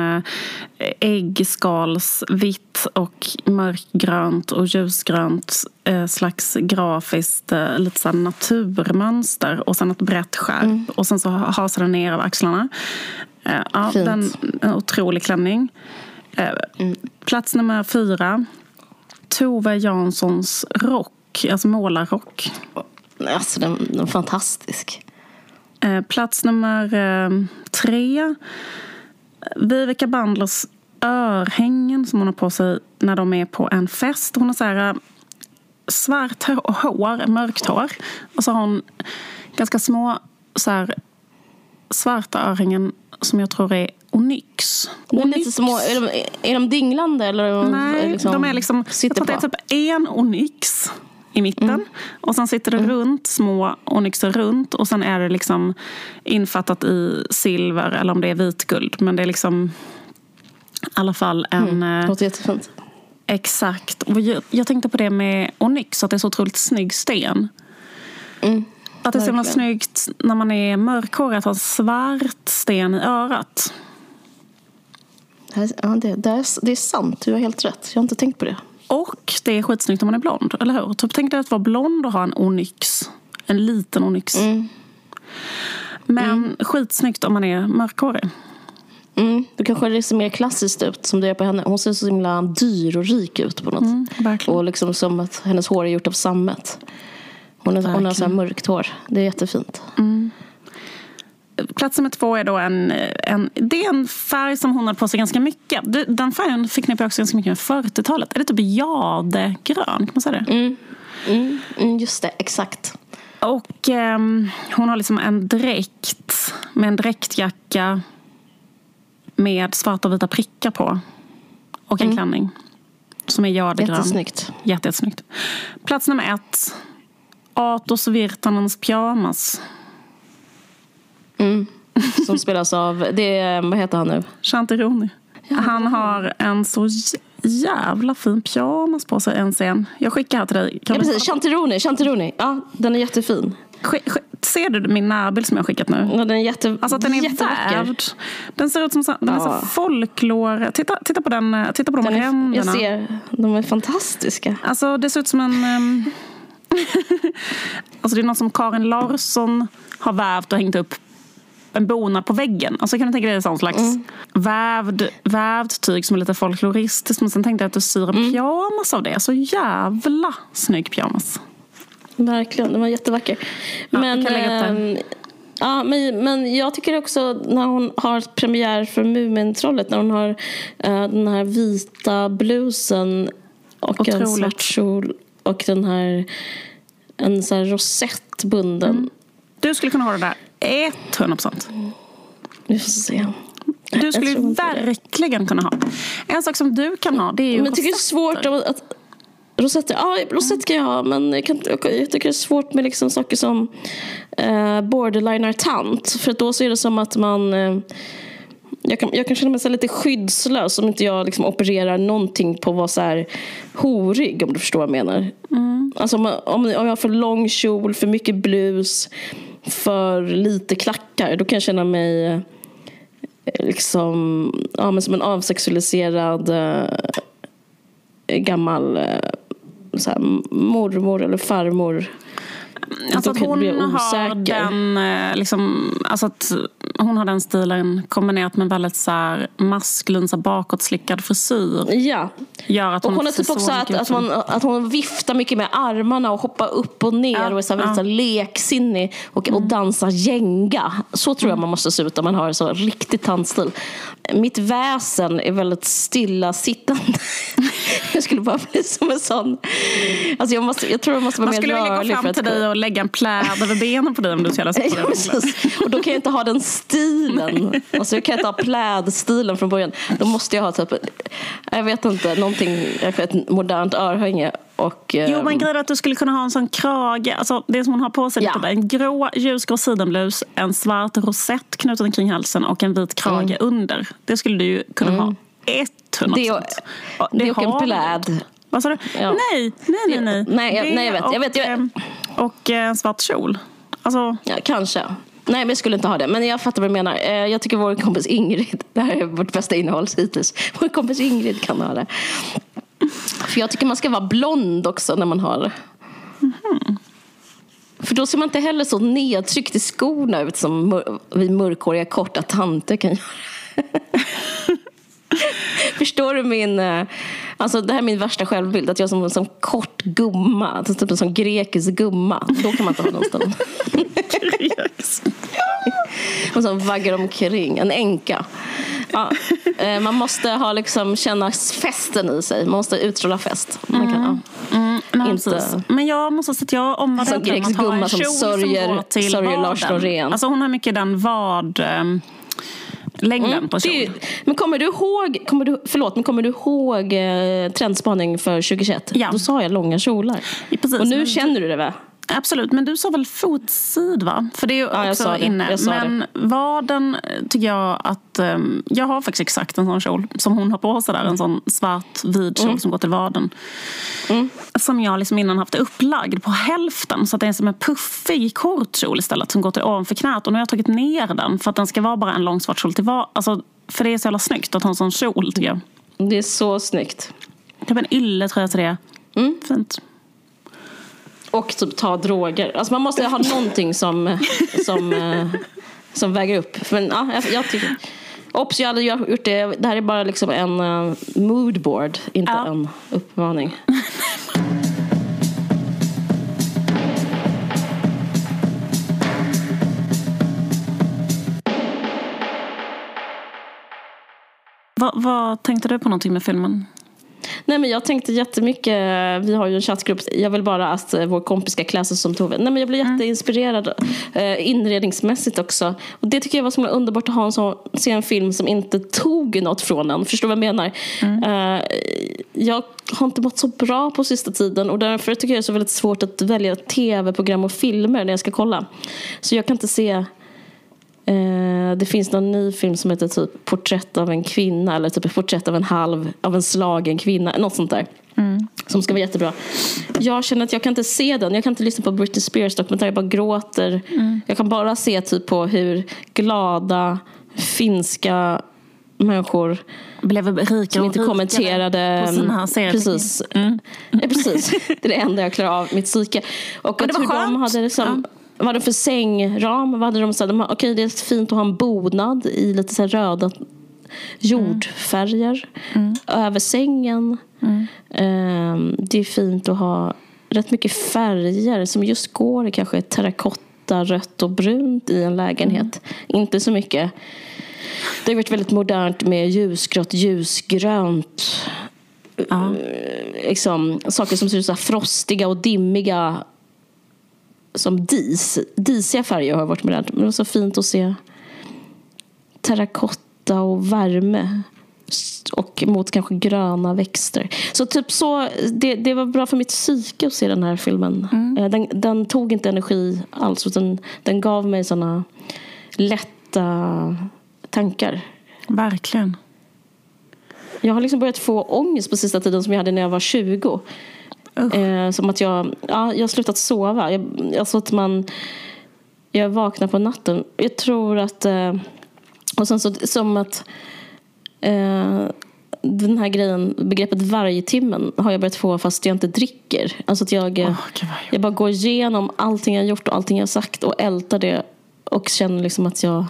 eh, äggskalsvitt och mörkgrönt och ljusgrönt eh, slags grafiskt lite så naturmönster och sen ett brett skärp och sen så hasar den ner över axlarna. Ja, Fint. den, en otrolig klänning. Eh, Plats nummer fyra. Tove Janssons rock, alltså målarrock. Alltså den, den är fantastisk. Eh, plats nummer eh, tre. Vivica Bandlers örhängen som hon har på sig när de är på en fest. Hon har så här, eh, svart hår, mörkt hår. Och så har hon ganska små så här, svarta örhängen som jag tror är onyx. Onyx. lite små, är, de, är de dinglande eller? är de Nej, de är liksom... Jag tror att det är typ en onyx i mitten. Mm. Och sen sitter det runt, små onyxer runt. Och sen är det liksom infattat i silver eller om det är vitguld. Men det är liksom i alla fall en... Mm. eh, Låter jättefint. Exakt. Och jag, jag tänkte på det med onyx, att det är så otroligt snygg sten. Mm. Att det är så himla snyggt när man är mörkhårig att ha svart sten i örat. Det, här, ja, det, det, är, det är sant, du har helt rätt. Jag har inte tänkt på det. Och det är skitsnyggt om man är blond, eller hur? Typ, tänk dig att vara blond och ha en onyx. En liten onyx. Mm. Men skitsnyggt om man är mörkhårig. Mm. Då kanske det ser mer klassiskt ut som det är på henne. Hon ser så himla dyr och rik ut på något. Mm, verkligen. Och liksom som att hennes hår är gjort av sammet. Hon, är, hon har så här mörkt hår. Det är jättefint. Plats nummer två är då en, en, det är en färg som hon har på sig ganska mycket. Den färgen förknippar jag också ganska mycket med 40-talet. Är det typ jadegrön? Kan man säga det? Mm. Mm. Mm, just det, exakt. Och ehm, hon har liksom en dräkt med en dräktjacka med svarta och vita prickar på. Och en klänning som är jadegrön. Jättesnyggt. Jätte, jättesnyggt. Plats nummer ett. Atos Virtanens pyjamas. Mm. Som spelas av, det är, vad heter han nu? Chantironi. Han har en så jävla fin pyjamas på sig en scen. Jag skickar här till dig. Kan Ja, precis, Chantironi, Chantironi. Ja, den är jättefin. Sk- ser du min närbild som jag har skickat nu? Ja, den är jätte, Alltså att den är vävd. Den ser ut som så, den är Ja. så folklore. Titta, titta på den, eh, titta på de Den är, ränderna. jag ser, de är fantastiska. Alltså det ser ut som en... ehm, alltså det är något som Karin Larsson har vävt och hängt upp en bona på väggen. Alltså kan du tänka dig en sån slags Mm. vävd, vävd tyg som är lite folkloristiskt. Men sen tänkte jag att du syr en Mm. pyjamas av det. Så jävla snygg pyjamas. Verkligen, den var jättevacker. Ja, men, ehm, ja, men, men jag tycker också när hon har premiär för Mumintrollet, när hon har eh, den här vita blusen och en Otroligt. svart kjol och den här en så här rosett bunden. Mm. Du skulle kunna ha det där 100%. Vi får se. Du skulle ju verkligen kunna ha. En sak som du kan ha det är ju Men jag tycker det är svårt att, att Rosetter, ja rosetter kan jag ha men jag, kan, jag tycker det är svårt med liksom saker som eh, borderliner tant. För då så är det som att man eh, jag kan, jag kan känna mig så lite skyddslös om inte jag liksom opererar någonting på att vara så här horig om du förstår vad jag menar. Alltså om, om, om jag har för lång kjol, för mycket blus, för lite klackar då kan jag känna mig eh, liksom, ja, men som en avsexualiserad eh, gammal eh, så här, mormor eller farmor. Alltså att hon har den eh, liksom, alltså att hon har den stilen kombinerat med väldigt så här maskulin, så här bakåtslickad frisyr. Ja, Gör att och hon, hon är inte ser typ också så att, att, man, att hon viftar mycket med armarna och hoppar upp och ner Ja, och är så här, väldigt ja. så här leksinnig och, och dansar gänga. Så tror jag man måste se ut om man har så riktig tandstil. Mitt väsen är väldigt stillasittande. Jag skulle bara bli som en sån... Alltså jag, måste, jag tror jag måste vara Man mer skulle vilja gå rörlig. fram till dig och lägga en pläd över benen på dig om du göra så. precis. Och då kan jag inte ha den stilen. Alltså jag kan inte ha plädstilen från början. Då måste jag ha typ, jag vet inte, någonting, ett modernt örhänge. Och, Jo, men grejen är att du skulle kunna ha en sån krage, alltså det som hon har på sig, Ja. lite, en grå ljusgrå sidenblus, en svart rosett knuten kring halsen och en vit krage under. Det skulle du ju kunna ha. 100 Det och- Ja, det och en pläd. Vad sa du? Ja. Nej, nej, nej. nej. Nej, jag- Det nej, jag vet, jag vet, jag vet. Och, eh, en svart kjol. Alltså, Ja, kanske. Nej, men jag skulle inte ha det. Men jag fattar vad du menar. Eh, Jag tycker vår kompis Ingrid, det här är vårt bästa innehåll hittills. Vår kompis Ingrid kan ha det. För jag tycker man ska vara blond också när man har det. För då ser man inte heller så nedtryckt i skorna ut som mör- vi mörkhåriga korta tanter kan göra. Förstår du min... Alltså det här är min värsta självbild. Att jag som en som kort gumma. Alltså typ en sån grekisk gumma. Då kan man inte ha den stilen. Och som vaggar omkring. En änka. Ja. Eh, Man måste ha liksom, känna festen i sig. Man måste utstråla fest. Man kan, ja. mm, nej, Inte- precis. Men jag måste säga att jag omvärderar att ha gumma en som kjol som går till sörjer Lars. Norén. Alltså hon har mycket den vad... ehm, Längden på Det är kjol. Men kommer du ihåg, kommer du, förlåt, men kommer du ihåg eh, trendspaning för 2021? Ja. Då sa jag långa kjolar. Ja, precis, Och nu men- känner du det va? Absolut, men du sa väl fotsid va? För det är ju Ja, också inne. Men vaden eh, tycker jag att... ehm, jag har faktiskt exakt en sån kjol som hon har på sig där. En sån svart vid kjol som går till vaden. Som jag liksom innan haft upplagd på hälften. Så att det är som en puffig kort kjol istället som går till ovanför knät. Och nu har jag tagit ner den för att den ska vara bara en lång svart kjol till vaden. Alltså, för det är så jävla snyggt att ha en sån kjol tycker jag. Det är så snyggt. Typ en ylletröja till det. Fint. Och typ ta droger. Alltså man måste ha någonting som, som, eh, som väger upp. Men ja, jag, jag tycker... Ops, jag hade gjort det. Det här är bara liksom en uh, moodboard, inte Ja. en uppmaning. Vad, vad tänkte du på någonting med filmen? Nej men jag tänkte jättemycket, vi har ju en chattgrupp, jag vill bara att eh, vår kompis ska klä sig som Tove. Nej men jag blev jätteinspirerad eh, inredningsmässigt också. Och det tycker jag var så underbart att ha en sån, se en film som inte tog något från en. Förstår du vad jag menar? Eh, jag har inte mått så bra på sista tiden och därför tycker jag det är så väldigt svårt att välja tv-program och filmer när jag ska kolla. Så jag kan inte se Eh, det finns någon ny film som heter typ Porträtt av en kvinna eller typ Porträtt av en halv av en slagen kvinna. Något sånt där. Som ska vara jättebra. Jag känner att jag kan inte se den. Jag kan inte lyssna på Britney Spears dokumentär. Jag bara gråter. Jag kan bara se typ på hur glada finska människor Blev rikare som och inte kommenterade på sina serier. precis, ja, precis. Det är det enda jag klarar av, mitt psyke. Och Men att hur de skönt. hade liksom, vad hade de för sängram? Vad hade de, så här, de, okej det är fint att ha en bonad i lite så röda jordfärger över sängen. Ehm, det är fint att ha rätt mycket färger som just går i kanske terrakotta, rött och brunt i en lägenhet. Inte så mycket det har varit väldigt modernt med ljusgrått, ljusgrönt. Ja. Liksom, saker som ser ut så frostiga och dimmiga. Som dis. Disiga färger har varit modernt. Men det var så fint att se terrakotta och värme. Och mot kanske gröna växter. Så typ så, det, det var bra för mitt psyke att se den här filmen. Eh, Den, den tog inte energi alls. Utan den gav mig såna lätta tankar. Verkligen. Jag har liksom börjat få ångest på sista tiden som jag hade när jag var 20. Eh, som att jag, ja, jag har slutat sova. Jag, alltså att man, jag vaknar på natten. Jag tror att... Eh, och sen så som att... Eh, den här grejen, begreppet vargtimmen har jag börjat få fast jag inte dricker. Alltså att jag, vad jag bara går igenom allting jag gjort och allting jag sagt och ältar det. Och känner liksom att jag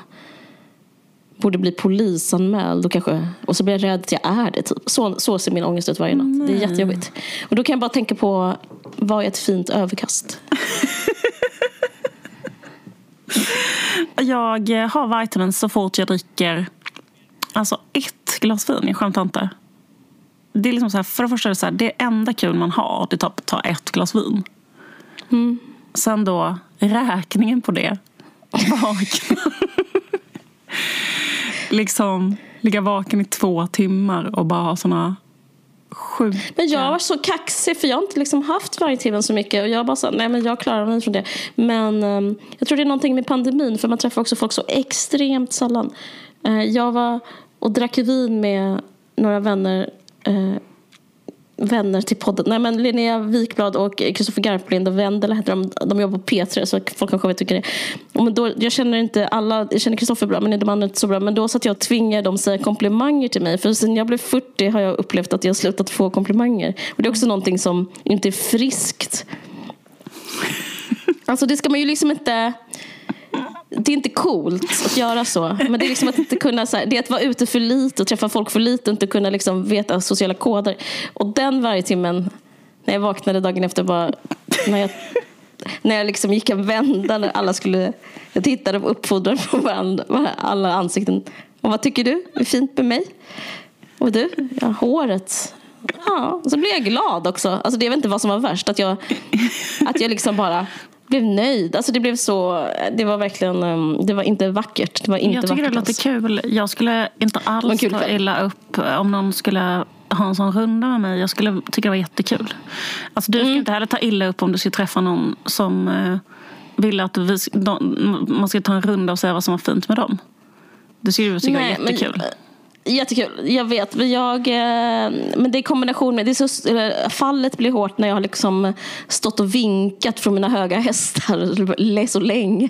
borde bli polisanmäld och, kanske, och så blir jag rädd att jag är det. Typ. Så, så ser min ångest ut varje natt. Det är jättejobbigt. Och då kan jag bara tänka på, vad är ett fint överkast? Jag har vitamins så fort jag dricker alltså ett glas vin. Jag skämtar inte. det är liksom så här, för det första är det så här, det enda kul man har det är att ta ett glas vin. Mm. Sen då räkningen på det. Vakna liksom ligga vaken i två timmar och bara ha såna sjuka... Men jag var så kaxig för jag har inte liksom haft vargtimmen så mycket. Och jag bara sa, nej men jag klarar mig från det. Men um, jag tror det är någonting med pandemin. För man träffar också folk så extremt sällan. Uh, jag var och drack vin med några vänner. Uh, vänner till podden. Nej men Linnea Wikblad och Kristoffer Garplind och Wendela heter de. De jobbar på P3 så folk kanske vet vilka det är. Men då, jag känner inte alla, jag känner Kristoffer bra men de andra inte så bra. Men då satt jag och tvingade dem säga komplimanger till mig. För sen jag blev 40 har jag upplevt att jag slutat få komplimanger. Och det är också någonting som inte är friskt. Alltså det ska man ju liksom inte det är inte coolt att göra så. Men det är liksom att inte kunna, så här, det är att vara ute för lite och träffa folk för lite och inte kunna liksom veta sociala koder. Och den varje timmen när jag vaknade dagen efter bara, när jag, när jag liksom gick en vända när alla skulle, jag tittade på uppfordran på varandra, alla ansikten. Och vad tycker du? Är det fint med mig? Och du? Ja, håret. Ja, och så blev jag glad också. Alltså det vet inte vad som var värst. Att jag, att jag liksom bara blev nöjd. Alltså det blev så, det var verkligen, um, det var inte vackert. Det var inte jag tycker det låter kul. Jag skulle inte alls ta illa upp om någon skulle ha en sån runda med mig. Jag skulle tycka det var jättekul. Alltså du ska mm. inte heller ta illa upp om du ska träffa någon som uh, vill att vi, de, man ska ta en runda och säga vad som var fint med dem. Det skulle du tycka var jättekul. Men, Jättekul, jag vet. Men, jag, eh, men det är kombination med, det så, fallet blir hårt när jag har liksom stått och vinkat från mina höga hästar så länge.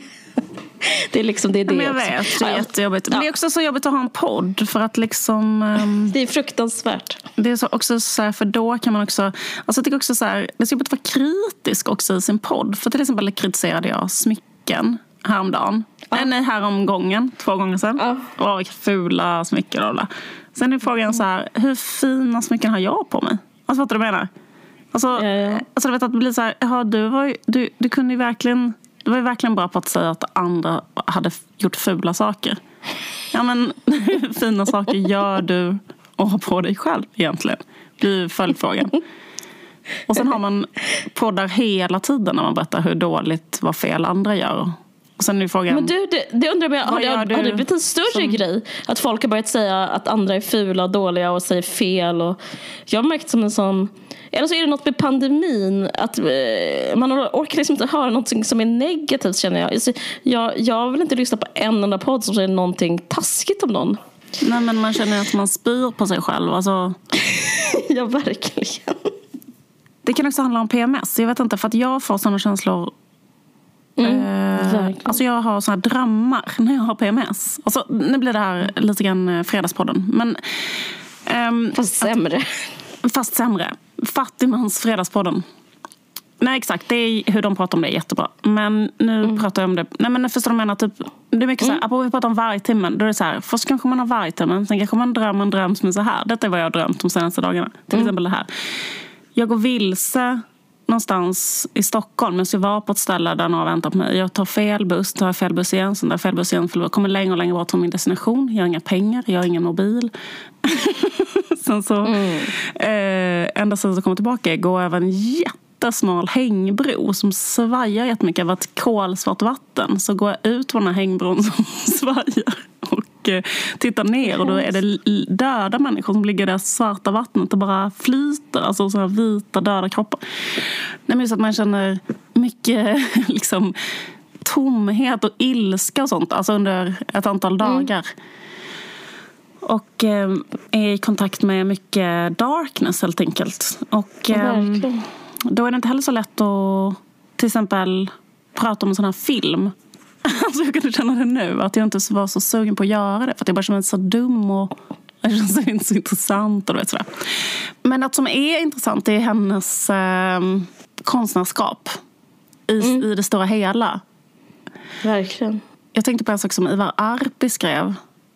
Det är liksom det, är det men jag också. vet, det är jättejobbigt. Men det är också så jobbigt att ha en podd för att liksom... Um, det är fruktansvärt. Det är så också så här, för då kan man också... Alltså jag tycker också så här, det är så jobbigt att vara kritisk också i sin podd. För till exempel kritiserade jag smycken häromdagen. Ja. Nej, nej, häromgången. Två gånger sedan. Ja. Åh, vilka fula smycken. Och Sen är frågan så här, hur fina smycken har jag på mig? Alltså fattar du vad jag menar? Alltså, ja, ja. alltså du vet att det blir så här, du, var ju, du, du kunde ju verkligen du var ju verkligen bra på att säga att andra hade gjort fula saker. Ja men hur fina saker gör du och har på dig själv egentligen? Blir följdfrågan. Och sen har man poddar hela tiden när man berättar hur dåligt vad fel andra gör. Och sen är frågan, men du, det, det undrar jag, har, det, har det blivit en större som... grej? Att folk har börjat säga att andra är fula och dåliga och säger fel. Och jag har märkt som en sån... Eller så är det något med pandemin. Att eh, man orkar liksom inte höra något som är negativt känner jag. Alltså, jag. Jag vill inte lyssna på en enda podd som säger någonting taskigt om någon. Nej men man känner att man spyr på sig själv. Alltså... ja verkligen. Det kan också handla om PMS. Jag vet inte, för att jag får sådana känslor Mm, eh, alltså jag har såna drömmar när jag har PMS. Alltså, nu blir det här lite grann eh, Fredagspodden. Men, ehm, fast sämre. Att, fast sämre. Fattigmans Fredagspodden. Nej exakt, det är hur de pratar om det är jättebra. Men nu mm. pratar jag om det. Nej men förstår du menar typ. Det är mycket mm. så här, vi pratar om vargtimmen. Då är det så här, först kanske man har vargtimmen. Sen kanske man drömmer en dröm som är så här. Detta är vad jag har drömt de senaste dagarna. Till mm. exempel det här. Jag går vilse någonstans i Stockholm. Jag ska vara på ett ställe där några väntar på mig. Jag tar fel buss, tar fel buss igen, sen tar fel buss igen. För kommer längre och längre bort från min destination. Jag har inga pengar, jag har ingen mobil. sen så, mm. eh, enda sättet att komma tillbaka är att gå över en jättesmal hängbro som svajar jättemycket över ett kolsvart vatten. Så går jag ut på den här hängbron som svajar och eh, tittar ner och då är det döda människor som ligger i det svarta vattnet och bara flyter. Alltså så vita döda kroppar. Nej, men så att man känner mycket liksom, tomhet och ilska och sånt alltså under ett antal mm. dagar. Mm. Och eh, är i kontakt med mycket darkness helt enkelt. Och eh, då är det inte heller så lätt att till exempel prata om en sån här film Alltså jag kunde känna det nu, att jag inte var så sugen på att göra det. För att jag bara kände mig så dum och det känns inte så intressant. Och vet, sådär. Men något som är intressant är hennes eh, konstnärskap i, mm. i det stora hela. Verkligen. Jag tänkte på en sak som Ivar Arpi skrev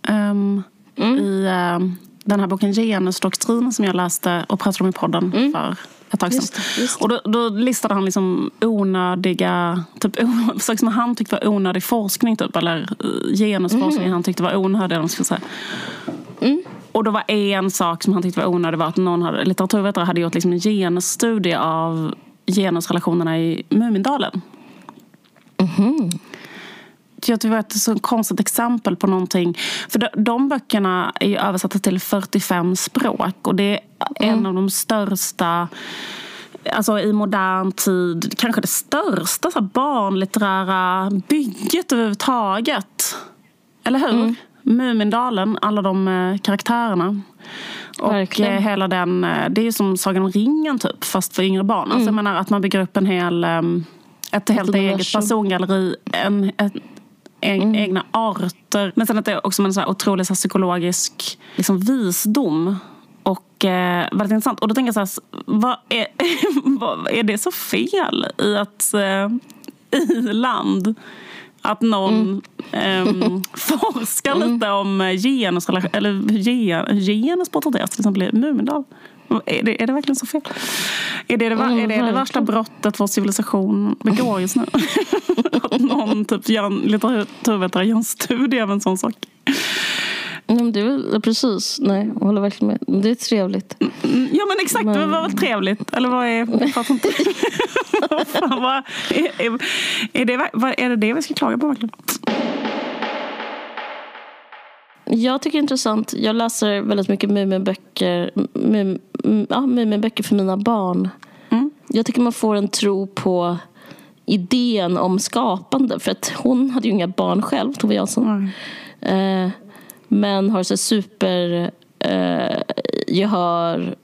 um, mm. i um, den här boken Genusdoktrinen som jag läste och pratade om i podden mm. för ett tag sedan. Just det, just det. Och då, då, listade han liksom onödiga, typ, saker som han tyckte var onödig forskning. Typ, eller eh, genusforskning mm. han tyckte var onödig. Eller ska säga. Mm. och då var en sak som han tyckte var onödig var att någon hade, litteraturvetare hade gjort liksom en genusstudie av genusrelationerna i Mumindalen. Jag tycker det var ett så konstigt exempel på någonting. För de, de böckerna är ju översatta till 45 språk och det är en av de största alltså i modern tid, kanske det största så här, barnlitterära bygget överhuvudtaget. Eller hur? Mm. Mumindalen, alla de eh, karaktärerna. Och Verkligen. eh, hela den, eh, det är ju som Sagan om ringen typ, fast för yngre barn. Alltså, jag menar att man bygger upp en hel, eh, ett helt eget universum. persongalleri. En, ett, en, Egna arter. Men sen att det är också en så här otrolig så här, psykologisk liksom, visdom. Och eh, väldigt intressant. Och då tänker jag så här, vad är, vad, är det så fel i att eh, i land att någon ehm, forskar lite om eh, genus, eller gen, genus porträtteras till exempel i Mumindal. Är det, är det verkligen så fel? Är det det, Mm, är det, det värsta brottet vår civilisation begår just nu? att någon typ gör en litteraturvetare gör en studie av en sån sak. Men det är precis. Nej, jag håller verkligen med. Men Det är trevligt. Mm, Ja men exakt, det var väl trevligt? Eller vad är... Fan, vad, är, är, är, det, vad, är det det vi ska klaga på verkligen? Jag tycker det är intressant. Jag läser väldigt mycket Muminböcker Mum, mm, ja, Muminböcker för mina barn. Mm. Jag tycker man får en tro på idén om skapande. För att hon hade ju inga barn själv, Tove Jansson. Eh, men har så super eh, gehör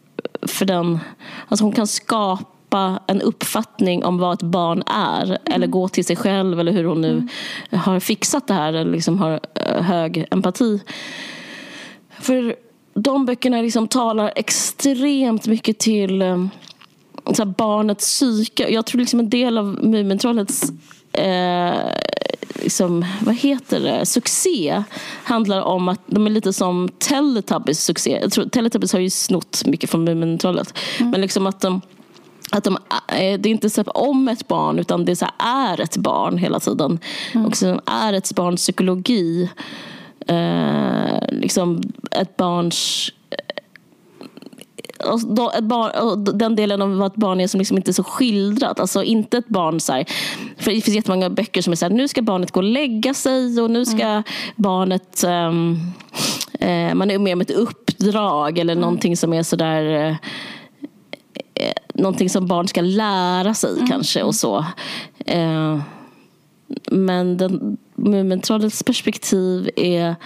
för den. Alltså hon kan skapa en uppfattning om vad ett barn är. Eller gå till sig själv eller hur hon nu har fixat det här. Eller liksom har eh, hög empati. För de böckerna liksom talar extremt mycket till eh, så barnets psyke. Jag tror liksom en del av Mumintrollets eh, liksom, vad heter det, succé handlar om att de är lite som Teletubbies succé. Jag tror, Teletubbies har ju snott mycket från Mumintrollet. Men liksom att de att de, eh, det är inte så om ett barn utan det är, så här, är ett barn hela tiden. Och sen är ett barns psykologi eh, liksom ett barns och då, ett barn, den delen av vad ett barn är som liksom inte är så skildrat. Alltså inte ett barn så här, För det finns jättemånga böcker som är så här, nu ska barnet gå och lägga sig och nu ska barnet ehm, eh, man är med om ett uppdrag eller någonting som är sådär eh, eh, någonting som barn ska lära sig kanske och så. Eh, men den, Mumintrollets perspektiv är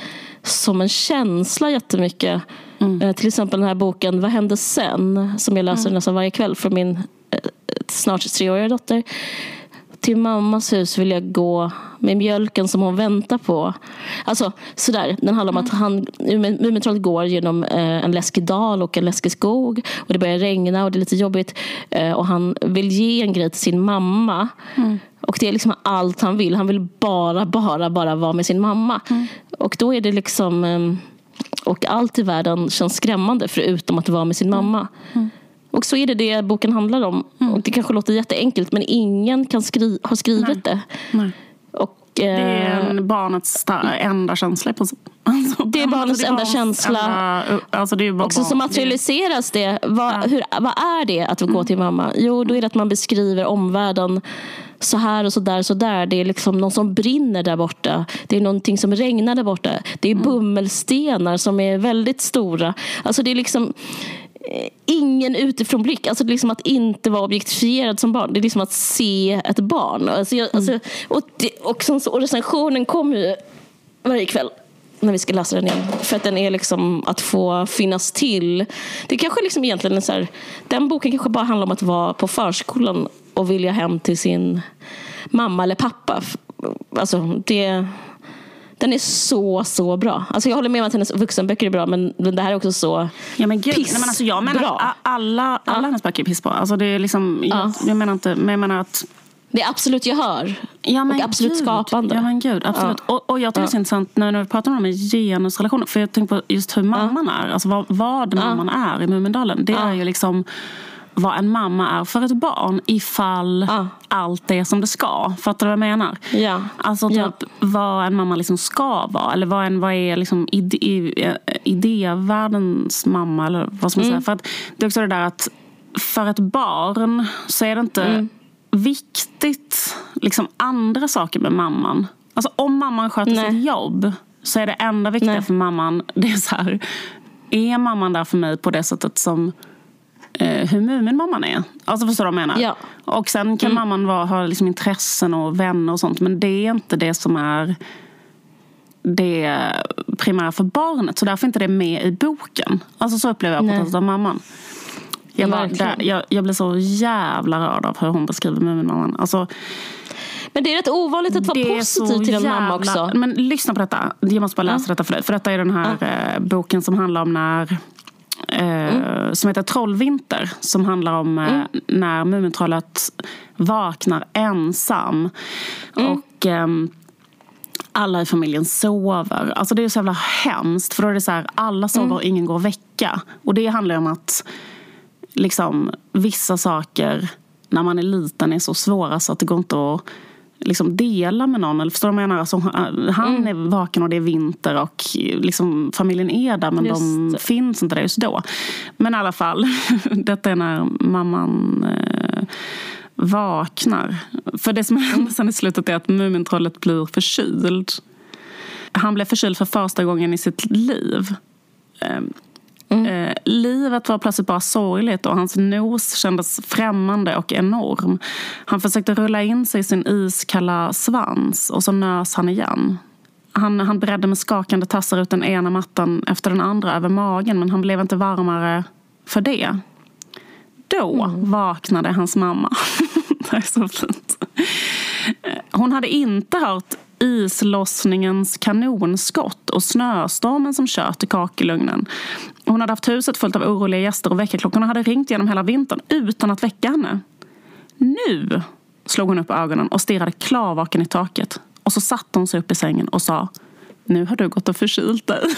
som en känsla jättemycket. Eh, till exempel den här boken Vad hände sen? Som jag läser nästan varje kväll för min eh, snart treåriga dotter. Till mammas hus vill jag gå med mjölken som hon väntar på. Alltså sådär. Den handlar om att han, Mumintrollet går genom eh, en läskig dal och en läskig skog. Och det börjar regna och det är lite jobbigt. Eh, och han vill ge en grej till sin mamma. Och det är liksom allt han vill. Han vill bara, bara, bara vara med sin mamma. Och då är det liksom... ehm, och allt i världen känns skrämmande förutom att vara med sin mamma. Och så är det det boken handlar om. Och det kanske låter jätteenkelt men ingen kan skri- har skrivit det. Nej. Och, Det är eh, en barnets enda känsla princip. Alltså, Det är barnets enda känsla. enda- alltså det är ju bara också så barn- materialiseras det. Vad, hur, vad är det att gå till mamma? Jo, då är det att man beskriver omvärlden så här och så där, så där. Det är liksom någon som brinner där borta. Det är någonting som regnar där borta. Det är bummelstenar som är väldigt stora. Alltså det är liksom eh, ingen utifrån blick. Alltså liksom att inte vara objektifierad som barn. Det är liksom att se ett barn. Alltså jag, alltså, och, det, och, så, och recensionen kommer ju varje kväll när vi ska läsa den igen. För att den är liksom att få finnas till. Det kanske liksom egentligen är så här, den boken kanske bara handlar om att vara på förskolan och vilja hem till sin mamma eller pappa. Alltså det, den är så, så bra. Alltså jag håller med om att hennes vuxenböcker är bra men det här är också så Ja men gud, piss nej, men alltså jag menar alla, alla hennes böcker är pissbra. Alltså det är liksom, jag, Ja. jag menar inte, men jag menar att Det är absolut gehör. Ja, men och absolut gud. skapande. Ja men gud, absolut. Och, och jag tycker det är så intressant när, vi pratar om det genusrelationer. För jag tänker på just hur mamman är. Alltså vad, vad mamman är i Mumindalen. Det är ju liksom vad en mamma är för ett barn ifall Ja. allt är som det ska. Fattar du vad jag menar? Ja. Alltså typ Ja. vad en mamma liksom ska vara. Eller vad, en, vad är liksom ide, i- idévärldens mamma. Eller vad ska man säga. För att det är också det där att för ett barn så är det inte viktigt liksom andra saker med mamman. Alltså om mamman sköter Nej. sitt jobb så är det enda viktiga Nej. för mamman det är så här. Är mamman där för mig på det sättet som eh, hur Muminmamman är. Alltså förstår du vad jag menar? Ja. Och sen kan mamman vara, ha liksom intressen och vänner och sånt. Men det är inte det som är det primära för barnet. Så därför är inte det med i boken. Alltså så upplever jag porträttet av mamman. Jag, bara, där, jag, jag blir så jävla rörd av hur hon beskriver Muminmamman. Alltså, Men det är rätt ovanligt att vara positiv till en mamma jävla- också. Men lyssna på detta. Jag måste bara läsa detta för dig. För detta är den här eh, boken som handlar om när eh, Mm. som heter Trollvinter. Som handlar om eh, när Mumintrollet vaknar ensam. Mm. Och ehm, alla i familjen sover. Alltså det är så jävla hemskt. För då är det så här, alla sover Mm. och ingen går att väcka. Och det handlar om att liksom, vissa saker när man är liten är så svåra så att det går inte att liksom, dela med någon. Eller förstår du vad jag menar? Alltså, han han är vaken och det är vinter och liksom, familjen är där men Just de finns inte där just då. Men i alla fall, detta är när mamman eh, vaknar. För det som händer sen i slutet är att Mumintrollet blir förkyld. Han blev förkyld för första gången i sitt liv. Eh, livet var plötsligt bara sorgligt och hans nos kändes främmande och enorm. Han försökte rulla in sig i sin iskalla svans och så nös han igen. Han, han bredde med skakande tassar ut den ena mattan efter den andra över magen men han blev inte varmare för det. Då vaknade hans mamma. det är så fint. Eh, Hon hade inte hört islossningens kanonskott och snöstormen som kört i kakelugnen. Hon hade haft huset fullt av oroliga gäster och väckarklockorna hade ringt genom hela vintern utan att väcka henne. Nu slog hon upp ögonen och stirrade klarvaken i taket. Och så satte hon sig upp i sängen och sa Nu har du gått och förkylt dig.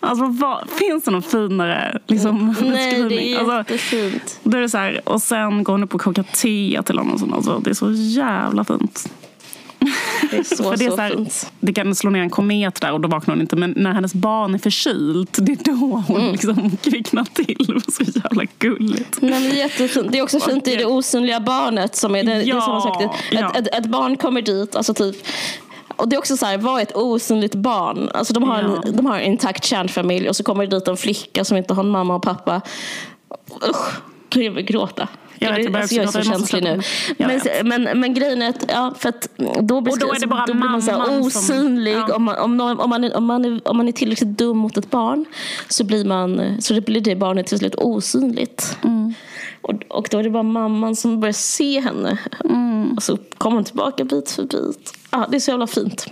Alltså, vad, finns det någon finare liksom, Nej, det är Alltså, jättefint. då är det så här, och sen går hon upp och kokar te till honom. Alltså, det är så jävla fint. Det är så, För det, är så, så här, fint. det kan slå ner en komet där och då vaknar hon inte. Men när hennes barn är förkylt, det är då hon Mm. liksom kvicknar till. Det var så jävla gulligt. Nej, men det, är jättefint. det är också fint i det osynliga barnet. Som är det, det Ja, som har sagt, ett, ja. ett, ett, ett barn kommer dit. Alltså typ, och det är också så här, vad är ett osynligt barn? Alltså de, har Ja. en, de har en intakt kärnfamilj och så kommer det dit en flicka som inte har en mamma och pappa. Usch, jag vill gråta. Jag vet, jag alltså, jag är så känslig nu. Men, men, men grejen är att, ja, för att då, blir, Och då är det bara då blir man så här mamman som- osynlig. ja. Om, man, om, någon, om, man är, om, man är, om man är tillräckligt dum mot ett barn så blir, man, så det blir det barnet till slut osynligt. Mm. Och, och då är det bara mamman som börjar se henne. Mm. Och så kommer hon tillbaka bit för bit. Ja, det är så jävla fint.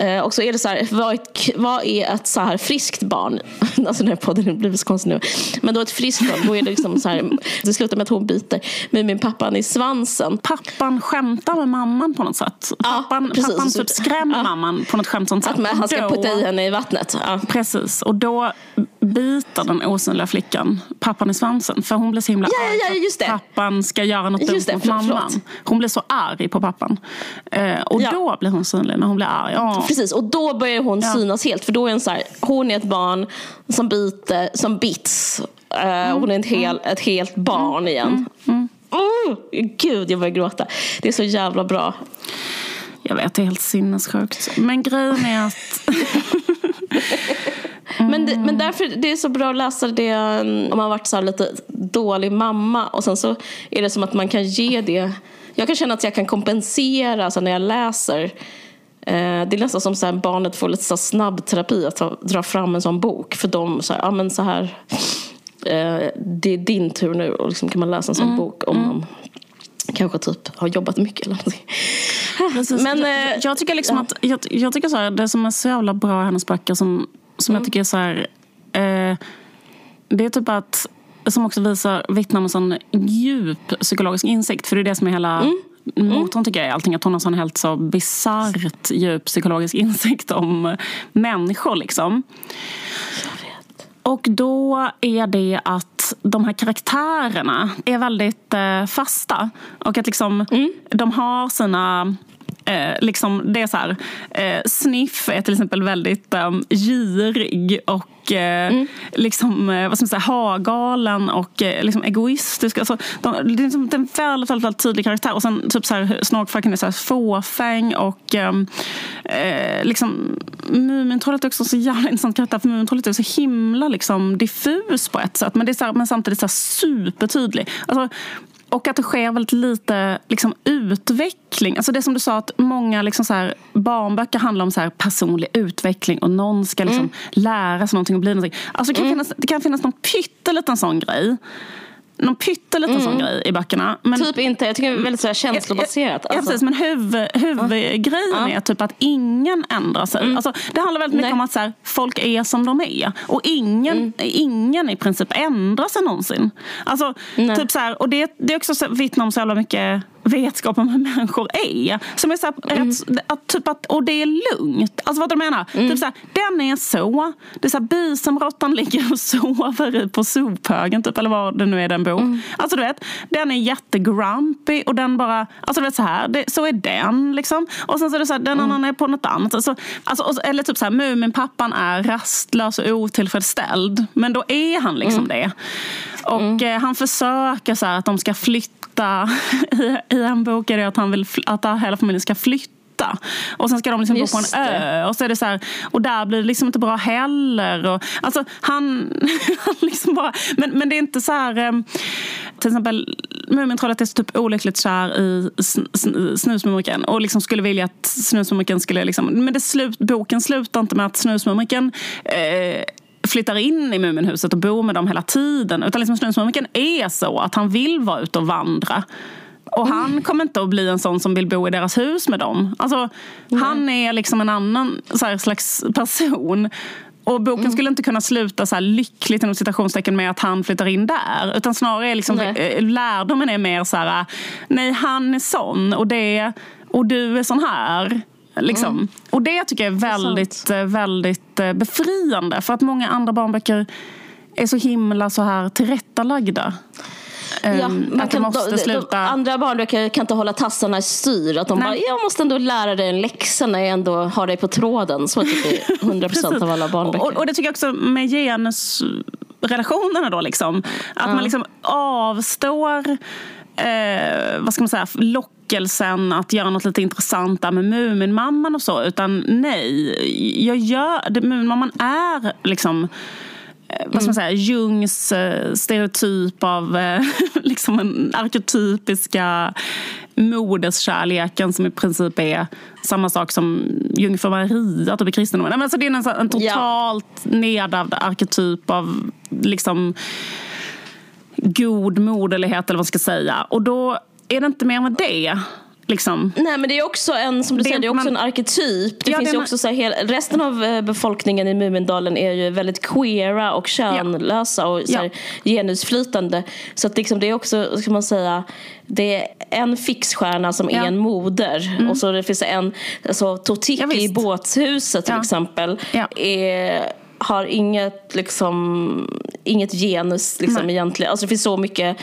Eh, och så är det så här, vad ett, vad är ett så här friskt barn? Alltså den här podden blir så konstig nu. Men då ett friskt barn, då är det liksom så här, det slutar med att hon biter med min pappan i svansen. Pappan skämtar med mamman på något sätt. Pappan, precis. pappan typ skrämmer Ja. mamman på något skämtsamt sätt. Att man, han ska då- putta i henne i vattnet. Ja. Precis, och då biter den osynliga flickan pappan i svansen. För hon blir så himla Ja, ja, arg ja, att pappan ska göra något dumt mot mamman. förlåt. Hon blir så arg på pappan. Eh, och Ja. då blir hon synlig, när hon blir arg. Ja. Precis, och då börjar hon Ja. synas helt. För då är hon så här, hon är ett barn som biter, som bits. Eh, hon är ett, hel, ett helt barn igen. Oh, gud, jag börjar gråta. Det är så jävla bra. Jag vet, det är helt sinnessjukt. Men grejen är att... Men, det, men därför det är så bra att läsa det om man har varit så lite dålig mamma. Och sen så är det som att man kan ge det. Jag kan känna att jag kan kompensera så när jag läser. Eh, det är nästan som så här, barnet får lite så snabbterapi att ta, dra fram en sån bok. För de så här, ja men så här. Eh, det är din tur nu. Och liksom kan man läsa en sån bok om man kanske typ har jobbat mycket eller någonting. Precis. Men, jag, eh, jag tycker liksom ja. att jag, jag tycker så här, det som är så jävla bra i hennes böcker som, som Mm. jag tycker är så här, eh, det är typ att som också visar, vittnar om en sån djup psykologisk insikt. För det är det som är hela Mm. Motorn tycker jag i allting. Att hon har sån helt så bisarrt djup psykologisk insikt om människor liksom. Och då är det att att de här karaktärerna är väldigt eh, fasta. Och att liksom, mm. de har sina Eh, liksom, det är så här, eh, Sniff är till exempel väldigt um, girig och eh, mm. liksom, eh, vad ska man säga, hagalen och eh, liksom egoistisk. Alltså, de, det är liksom en väldigt, väldigt, väldigt tydlig karaktär. Och sen typ så här, Snorkfracken är så här fåfäng och ehm, eh, liksom, Mumintrollet är också så jävla intressant karaktär för Mumintrollet är så himla liksom, diffus på ett sätt. Men, det är så här, men samtidigt så här supertydlig. Alltså, och att det sker väldigt lite liksom, utveckling. Alltså det som du sa, att många liksom, så här, barnböcker handlar om så här, personlig utveckling och någon ska liksom, mm. lära sig någonting och bli någonting. Alltså, det, kan mm. finnas, det kan finnas någon pytteliten sån grej någon pytteliten mm. sån grej i böckerna. Men, typ inte, jag tycker det är väldigt så här känslobaserat. Ja, alltså. precis, men huvud, huvudgrejen ja. är typ att ingen ändrar sig. Mm. Alltså, det handlar väldigt mycket Nej. om att så här, folk är som de är. Och ingen, mm. ingen i princip ändrar sig någonsin. Alltså, typ så här, och det, det är också vittnar om så jävla mycket vetskap om hur människor är. Som är så här, mm. rätt, att, typ att, och det är lugnt. Alltså vad du menar? Mm. Typ så här, den är så. Det är så här, bisamråttan ligger och sover på sophögen. Typ, eller vad det nu är den bor. Mm. Alltså du vet, den är jättegrumpy och den bara, alltså du vet så här, det, så är den liksom. Och sen så är det så här, den mm. annan är på något annat. Alltså, alltså, eller typ så här, Muminpappan är rastlös och otillfredsställd. Men då är han liksom mm. det. Och mm. eh, han försöker så här, att de ska flytta i, i en bok är det att han vill att hela familjen ska flytta och sen ska de liksom bo på en ö. Och, så är det så här, och där blir det liksom inte bra heller. Och, alltså, han, han liksom bara, men, men det är inte så här... Eh, till exempel Mumintrollet är så typ olyckligt kär i Snusmumriken och liksom skulle vilja att Snusmumriken skulle... Liksom, men det slut, boken slutar inte med att Snusmumriken eh, flyttar in i Muminhuset och bor med dem hela tiden. Utan liksom Snusmumriken är så att han vill vara ute och vandra. Och mm. han kommer inte att bli en sån som vill bo i deras hus med dem. Alltså, mm. Han är liksom en annan så slags person. Och boken mm. skulle inte kunna sluta så här lyckligt inom citationstecken med att han flyttar in där. Utan snarare är liksom, eh, lärdomen är mer så här, nej han är sån och, det, och du är sån här. Liksom. Mm. Och det tycker jag är väldigt, är eh, väldigt eh, befriande. För att många andra barnböcker är så himla så här tillrättalagda. Ja, ehm, man att kan, måste de, sluta... De, andra barnböcker kan inte hålla tassarna i styr. Att de Nej. bara, jag måste ändå lära dig en läxa när jag ändå har dig på tråden. Så tycker 100 procent av alla barnböcker. Och, och, det tycker jag också med genusrelationerna då liksom. Att ja. man liksom avstår eh, vad ska man säga, lockelsen att göra något lite intressant där med Muminmamman och så. Utan nej, jag gör, Muminmamman är liksom eh, vad ska man säga, Jungs eh, stereotyp av eh, liksom en arketypiska moderskärleken som i princip är samma sak som Jungfru Maria typ i kristendomen. Alltså det är en, en totalt ja. nedärvd arketyp av liksom god moderlighet eller vad man ska säga. Och då är det inte mer med det. Liksom. Nej men det är också en, som du det, säger, det är också man, en arketyp. Det ja, finns det, ju också så här, hel, resten av eh, befolkningen i Mumindalen är ju väldigt queera och könlösa ja. och så här, ja. genusflytande. Så att liksom, det är också, ska man säga, det är en fixstjärna som är en moder. Mm. Och så det finns en, alltså Totiki i båtshuset till exempel. Är, har inget, liksom, inget genus liksom, egentligen. Alltså, det finns så mycket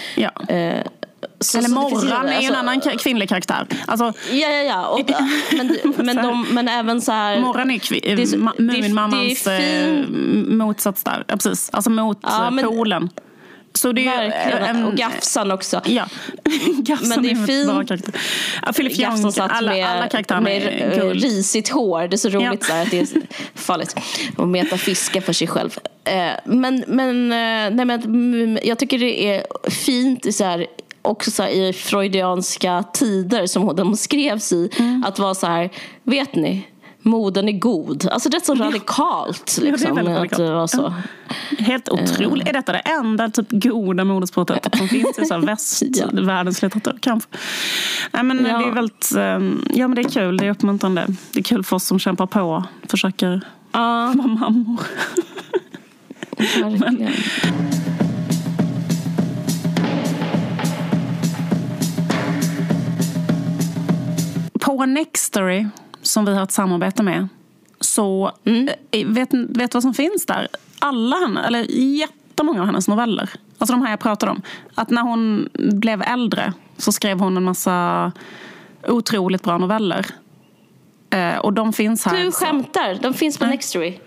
eh, så, Eller Morran är ju alltså, en annan kvinnlig karaktär. Alltså, ja, ja, ja. Och, men, men, de, men även så här... Morran är kvi- Muminmammans eh, motsats där. Ja, precis. Alltså mot ja, men, polen. Så det är Verkligen. En, och Gafsan också. Ja. Gafsan Men det är, är fint. Ja, Philip Young, alla, med, alla karaktärerna med är risigt hår. Det är så roligt ja. att det är farligt att meta fiska för sig själv. Eh, men, men, eh, nej, men jag tycker det är fint i så här också så i freudianska tider som de skrevs i. Mm. Att vara så här, vet ni? moden är god. Alltså det är så radikalt. Liksom, ja, det är radikalt. Att så. Helt otroligt. Uh. Är detta det enda typ goda modesporträttet som finns i så västvärldens ja. litteratur? Kanske. Nej, men ja. Det är väldigt, ehm, ja, men det är kul. Det är uppmuntrande. Det är kul för oss som kämpar på. Försöker uh. vara mammor. Verkligen. På Nextory som vi har ett samarbete med. Så mm. Eh, vet, vet vad som finns där? Alla hennes, eller jättemånga av hennes noveller. Alltså de här jag pratade om. Att när hon blev äldre så skrev hon en massa otroligt bra noveller. Eh, och de finns här. Du så- skämtar, de finns på Nej. Nextory.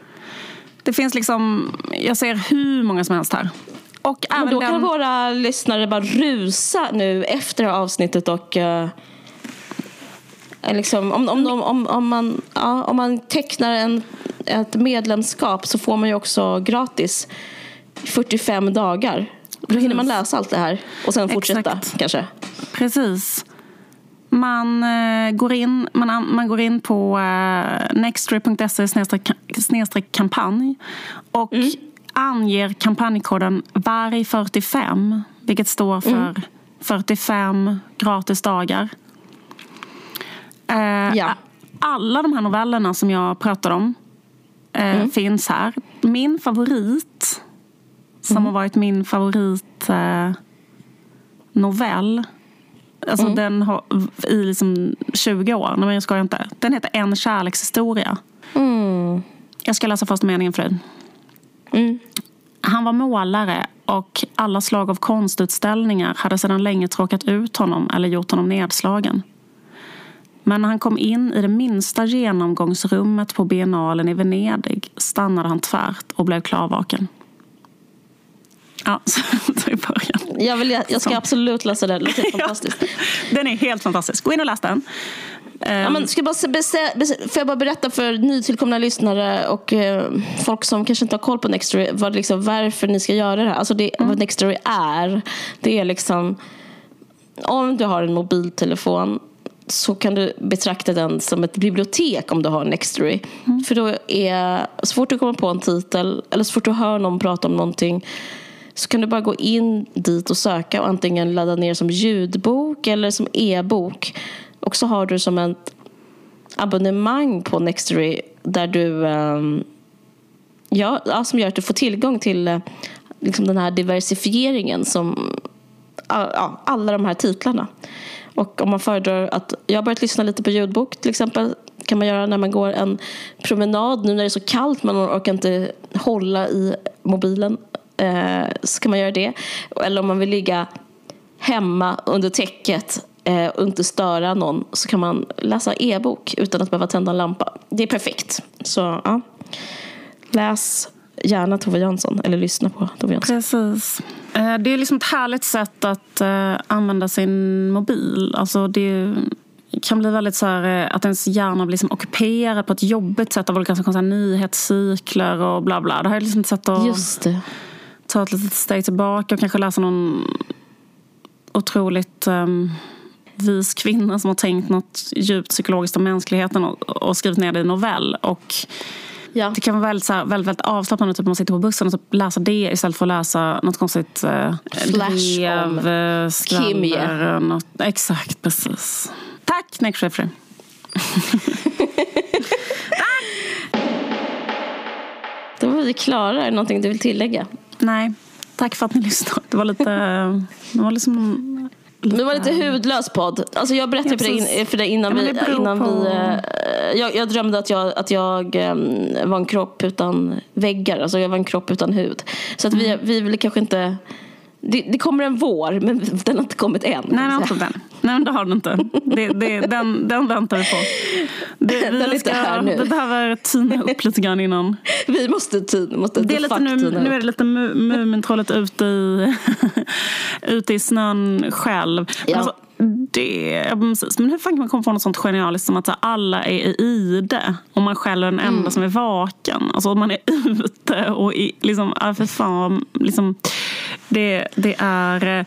Det finns liksom, jag ser hur många som helst här. Och Men även då kan den, våra lyssnare bara rusa nu efter det här avsnittet och eh, liksom, om, om, om, om, om, man, ja, om man tecknar en, ett medlemskap så får man ju också gratis 45 dagar. Då hinner man läsa allt det här och sen fortsätta Exakt. kanske. Precis. Man, eh, går in, man, an- man går in på eh, nextory.se snedstreck- kampanj och anger kampanjkoden VARG45 vilket står för 45 gratis dagar. Eh, Ja. Alla de här novellerna som jag pratar om eh, finns här. Min favorit, som har varit min favorit eh, novell Alltså den har i liksom 20 år. Nej men jag skojar inte. Den heter En kärlekshistoria. Mm. Jag ska läsa första meningen för dig. Mm. Han var målare och alla slag av konstutställningar hade sedan länge tråkat ut honom eller gjort honom nedslagen. Men när han kom in i det minsta genomgångsrummet på biennalen i Venedig stannade han tvärt och blev klarvaken. Ja, så i början. Jag, vill, jag ska Så. absolut läsa det, det låter fantastiskt. Den är helt fantastisk. Gå in och läs den. Ja, men ska jag bara får jag bara berätta för nytillkomna lyssnare och eh, folk som kanske inte har koll på Nextory vad, liksom, varför ni ska göra det här. Alltså det, Vad Nextory är, det är liksom om du har en mobiltelefon så kan du betrakta den som ett bibliotek om du har Nextory. För då är, så fort du kommer på en titel eller så fort du hör någon prata om någonting så kan du bara gå in dit och söka och antingen ladda ner som ljudbok eller som e-bok. Och så har du som ett abonnemang på Nextory där du ehm, ja, som gör att du får tillgång till eh, liksom den här diversifieringen som alla de här titlarna. Och om man föredrar att, jag har börjat lyssna lite på ljudbok till exempel kan man göra när man går en promenad nu när det är så kallt man orkar inte hålla i mobilen eh, så kan man göra det. Eller om man vill ligga hemma under täcket eh, och inte störa någon så kan man läsa e-bok utan att behöva tända en lampa. Det är perfekt. Så ja. Läs gärna Tove Jansson eller lyssna på Tove Jansson. Precis. Eh, Det är liksom ett härligt sätt att eh, använda sin mobil. Alltså det kan bli väldigt så här, eh, att ens hjärna blir liksom ockuperad på ett jobbigt sätt av olika nyhetscykler och bla bla. Det här är liksom ett sätt att ta ett litet steg tillbaka och kanske läsa någon otroligt um, vis kvinna som har tänkt något djupt psykologiskt om mänskligheten och, och skrivit ner det i novell. Och Ja. det kan vara väldigt, så här, väldigt, väldigt avslappnande typ, om man sitter på bussen och typ läsa det istället för att läsa något konstigt eh, Flash om brev, eh, något. Exakt, precis. Tack, Nick Schäfer. Då var vi klara. Är det någonting du vill tillägga? Nej, tack för att ni lyssnade. Det var lite... Det var liksom... Det var lite hudlös podd. Alltså jag berättade Ja, för för dig innan Ja, vi... Innan på- vi eh, jag, jag drömde att jag, att jag eh, var en kropp utan väggar. Alltså jag var en kropp utan hud. Så att vi, Mm. vi vill kanske inte... Det, det kommer en vår, men den har inte kommit än. Nej, men säga. inte den. Nej, men det har du inte. Det, det, den, den väntar vi på. Det, Den är inte här nu. Det behöver tina upp lite grann innan. Vi måste tina, måste Det är lite, nu, nu är det lite Mu- Mumintrollet ute i, ute i snön själv. Ja. alltså, det, precis. men hur fan kan man komma på något sånt genialiskt som att så alla är i ide och man själv är den enda Mm. som är vaken? Alltså man är ute och i, liksom, för fan, liksom, det, det är... eh,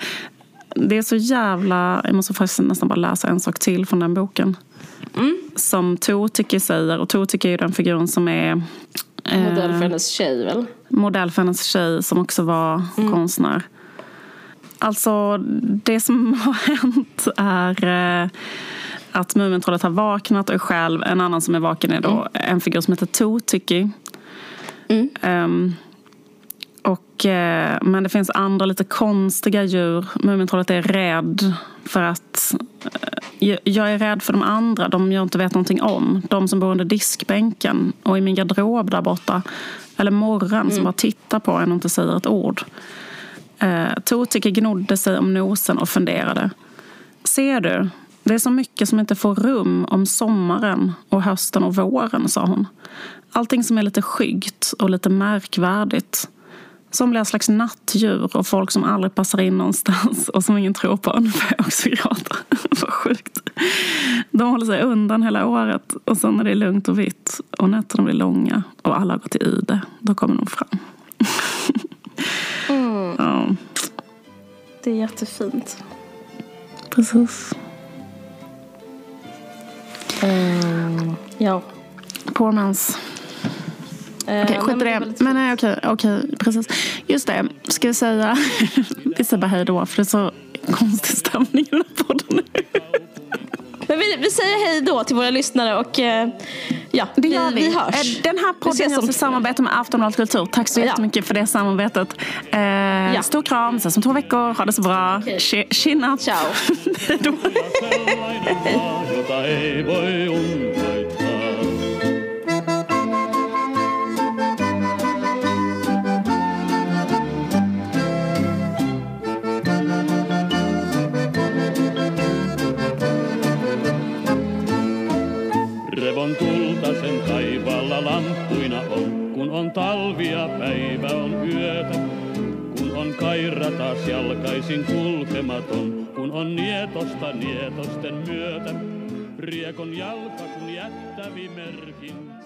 Det är så jävla... Jag måste faktiskt nästan bara läsa en sak till från den boken. Mm. Som Totycker säger. Och Totycker är ju den figuren som är... eh, Modell för hennes tjej väl? modell för hennes tjej som också var Mm. konstnär. Alltså, det som har hänt är eh, att Mumintrollet har vaknat och är själv. En annan som är vaken är då en figur som heter Totycky. Mm. Och, eh, men det finns andra lite konstiga djur. Mumintrollet är rädd för att... Eh, jag- är rädd för de andra, de jag inte vet någonting om. De som bor under diskbänken och i min garderob där borta. Eller morran som bara tittar på en och inte säger ett ord. Eh, Totike gnodde sig om nosen och funderade. Ser du, det är så mycket som inte får rum om sommaren och hösten och våren, sa hon. Allting som är lite skyggt och lite märkvärdigt. Somliga slags nattdjur och folk som aldrig passar in någonstans och som ingen tror på. Nu får jag också gråta. Vad sjukt. De håller sig undan hela året och sen när det är lugnt och vitt och nätterna blir långa och alla går till ide, då kommer de fram. Mm. Ja, Det är jättefint. precis. Mm. Ja. Poor man's. Eh, Okej, skit i men det. väldigt Men nej, okej, okej, precis. Just det, ska vi säga... vi säger bara hej då, för det är så konstig stämning i den här podden nu. Men vi, vi säger hej då till våra lyssnare och eh, ja, Det gör vi. vi hörs. Eh, Den här Vi podden görs i samarbete med Aftonbladet Kultur. Tack så Ja. jättemycket för det samarbetet. Eh, Stor kram, ses om två veckor. Ha det så bra. Tje- Tjena. Ciao. on, talvia, päivä on yötä. Kun on kaira taas jalkaisin kulkematon, kun on nietosta nietosten myötä. Riekon jalka kun jättävi merkin.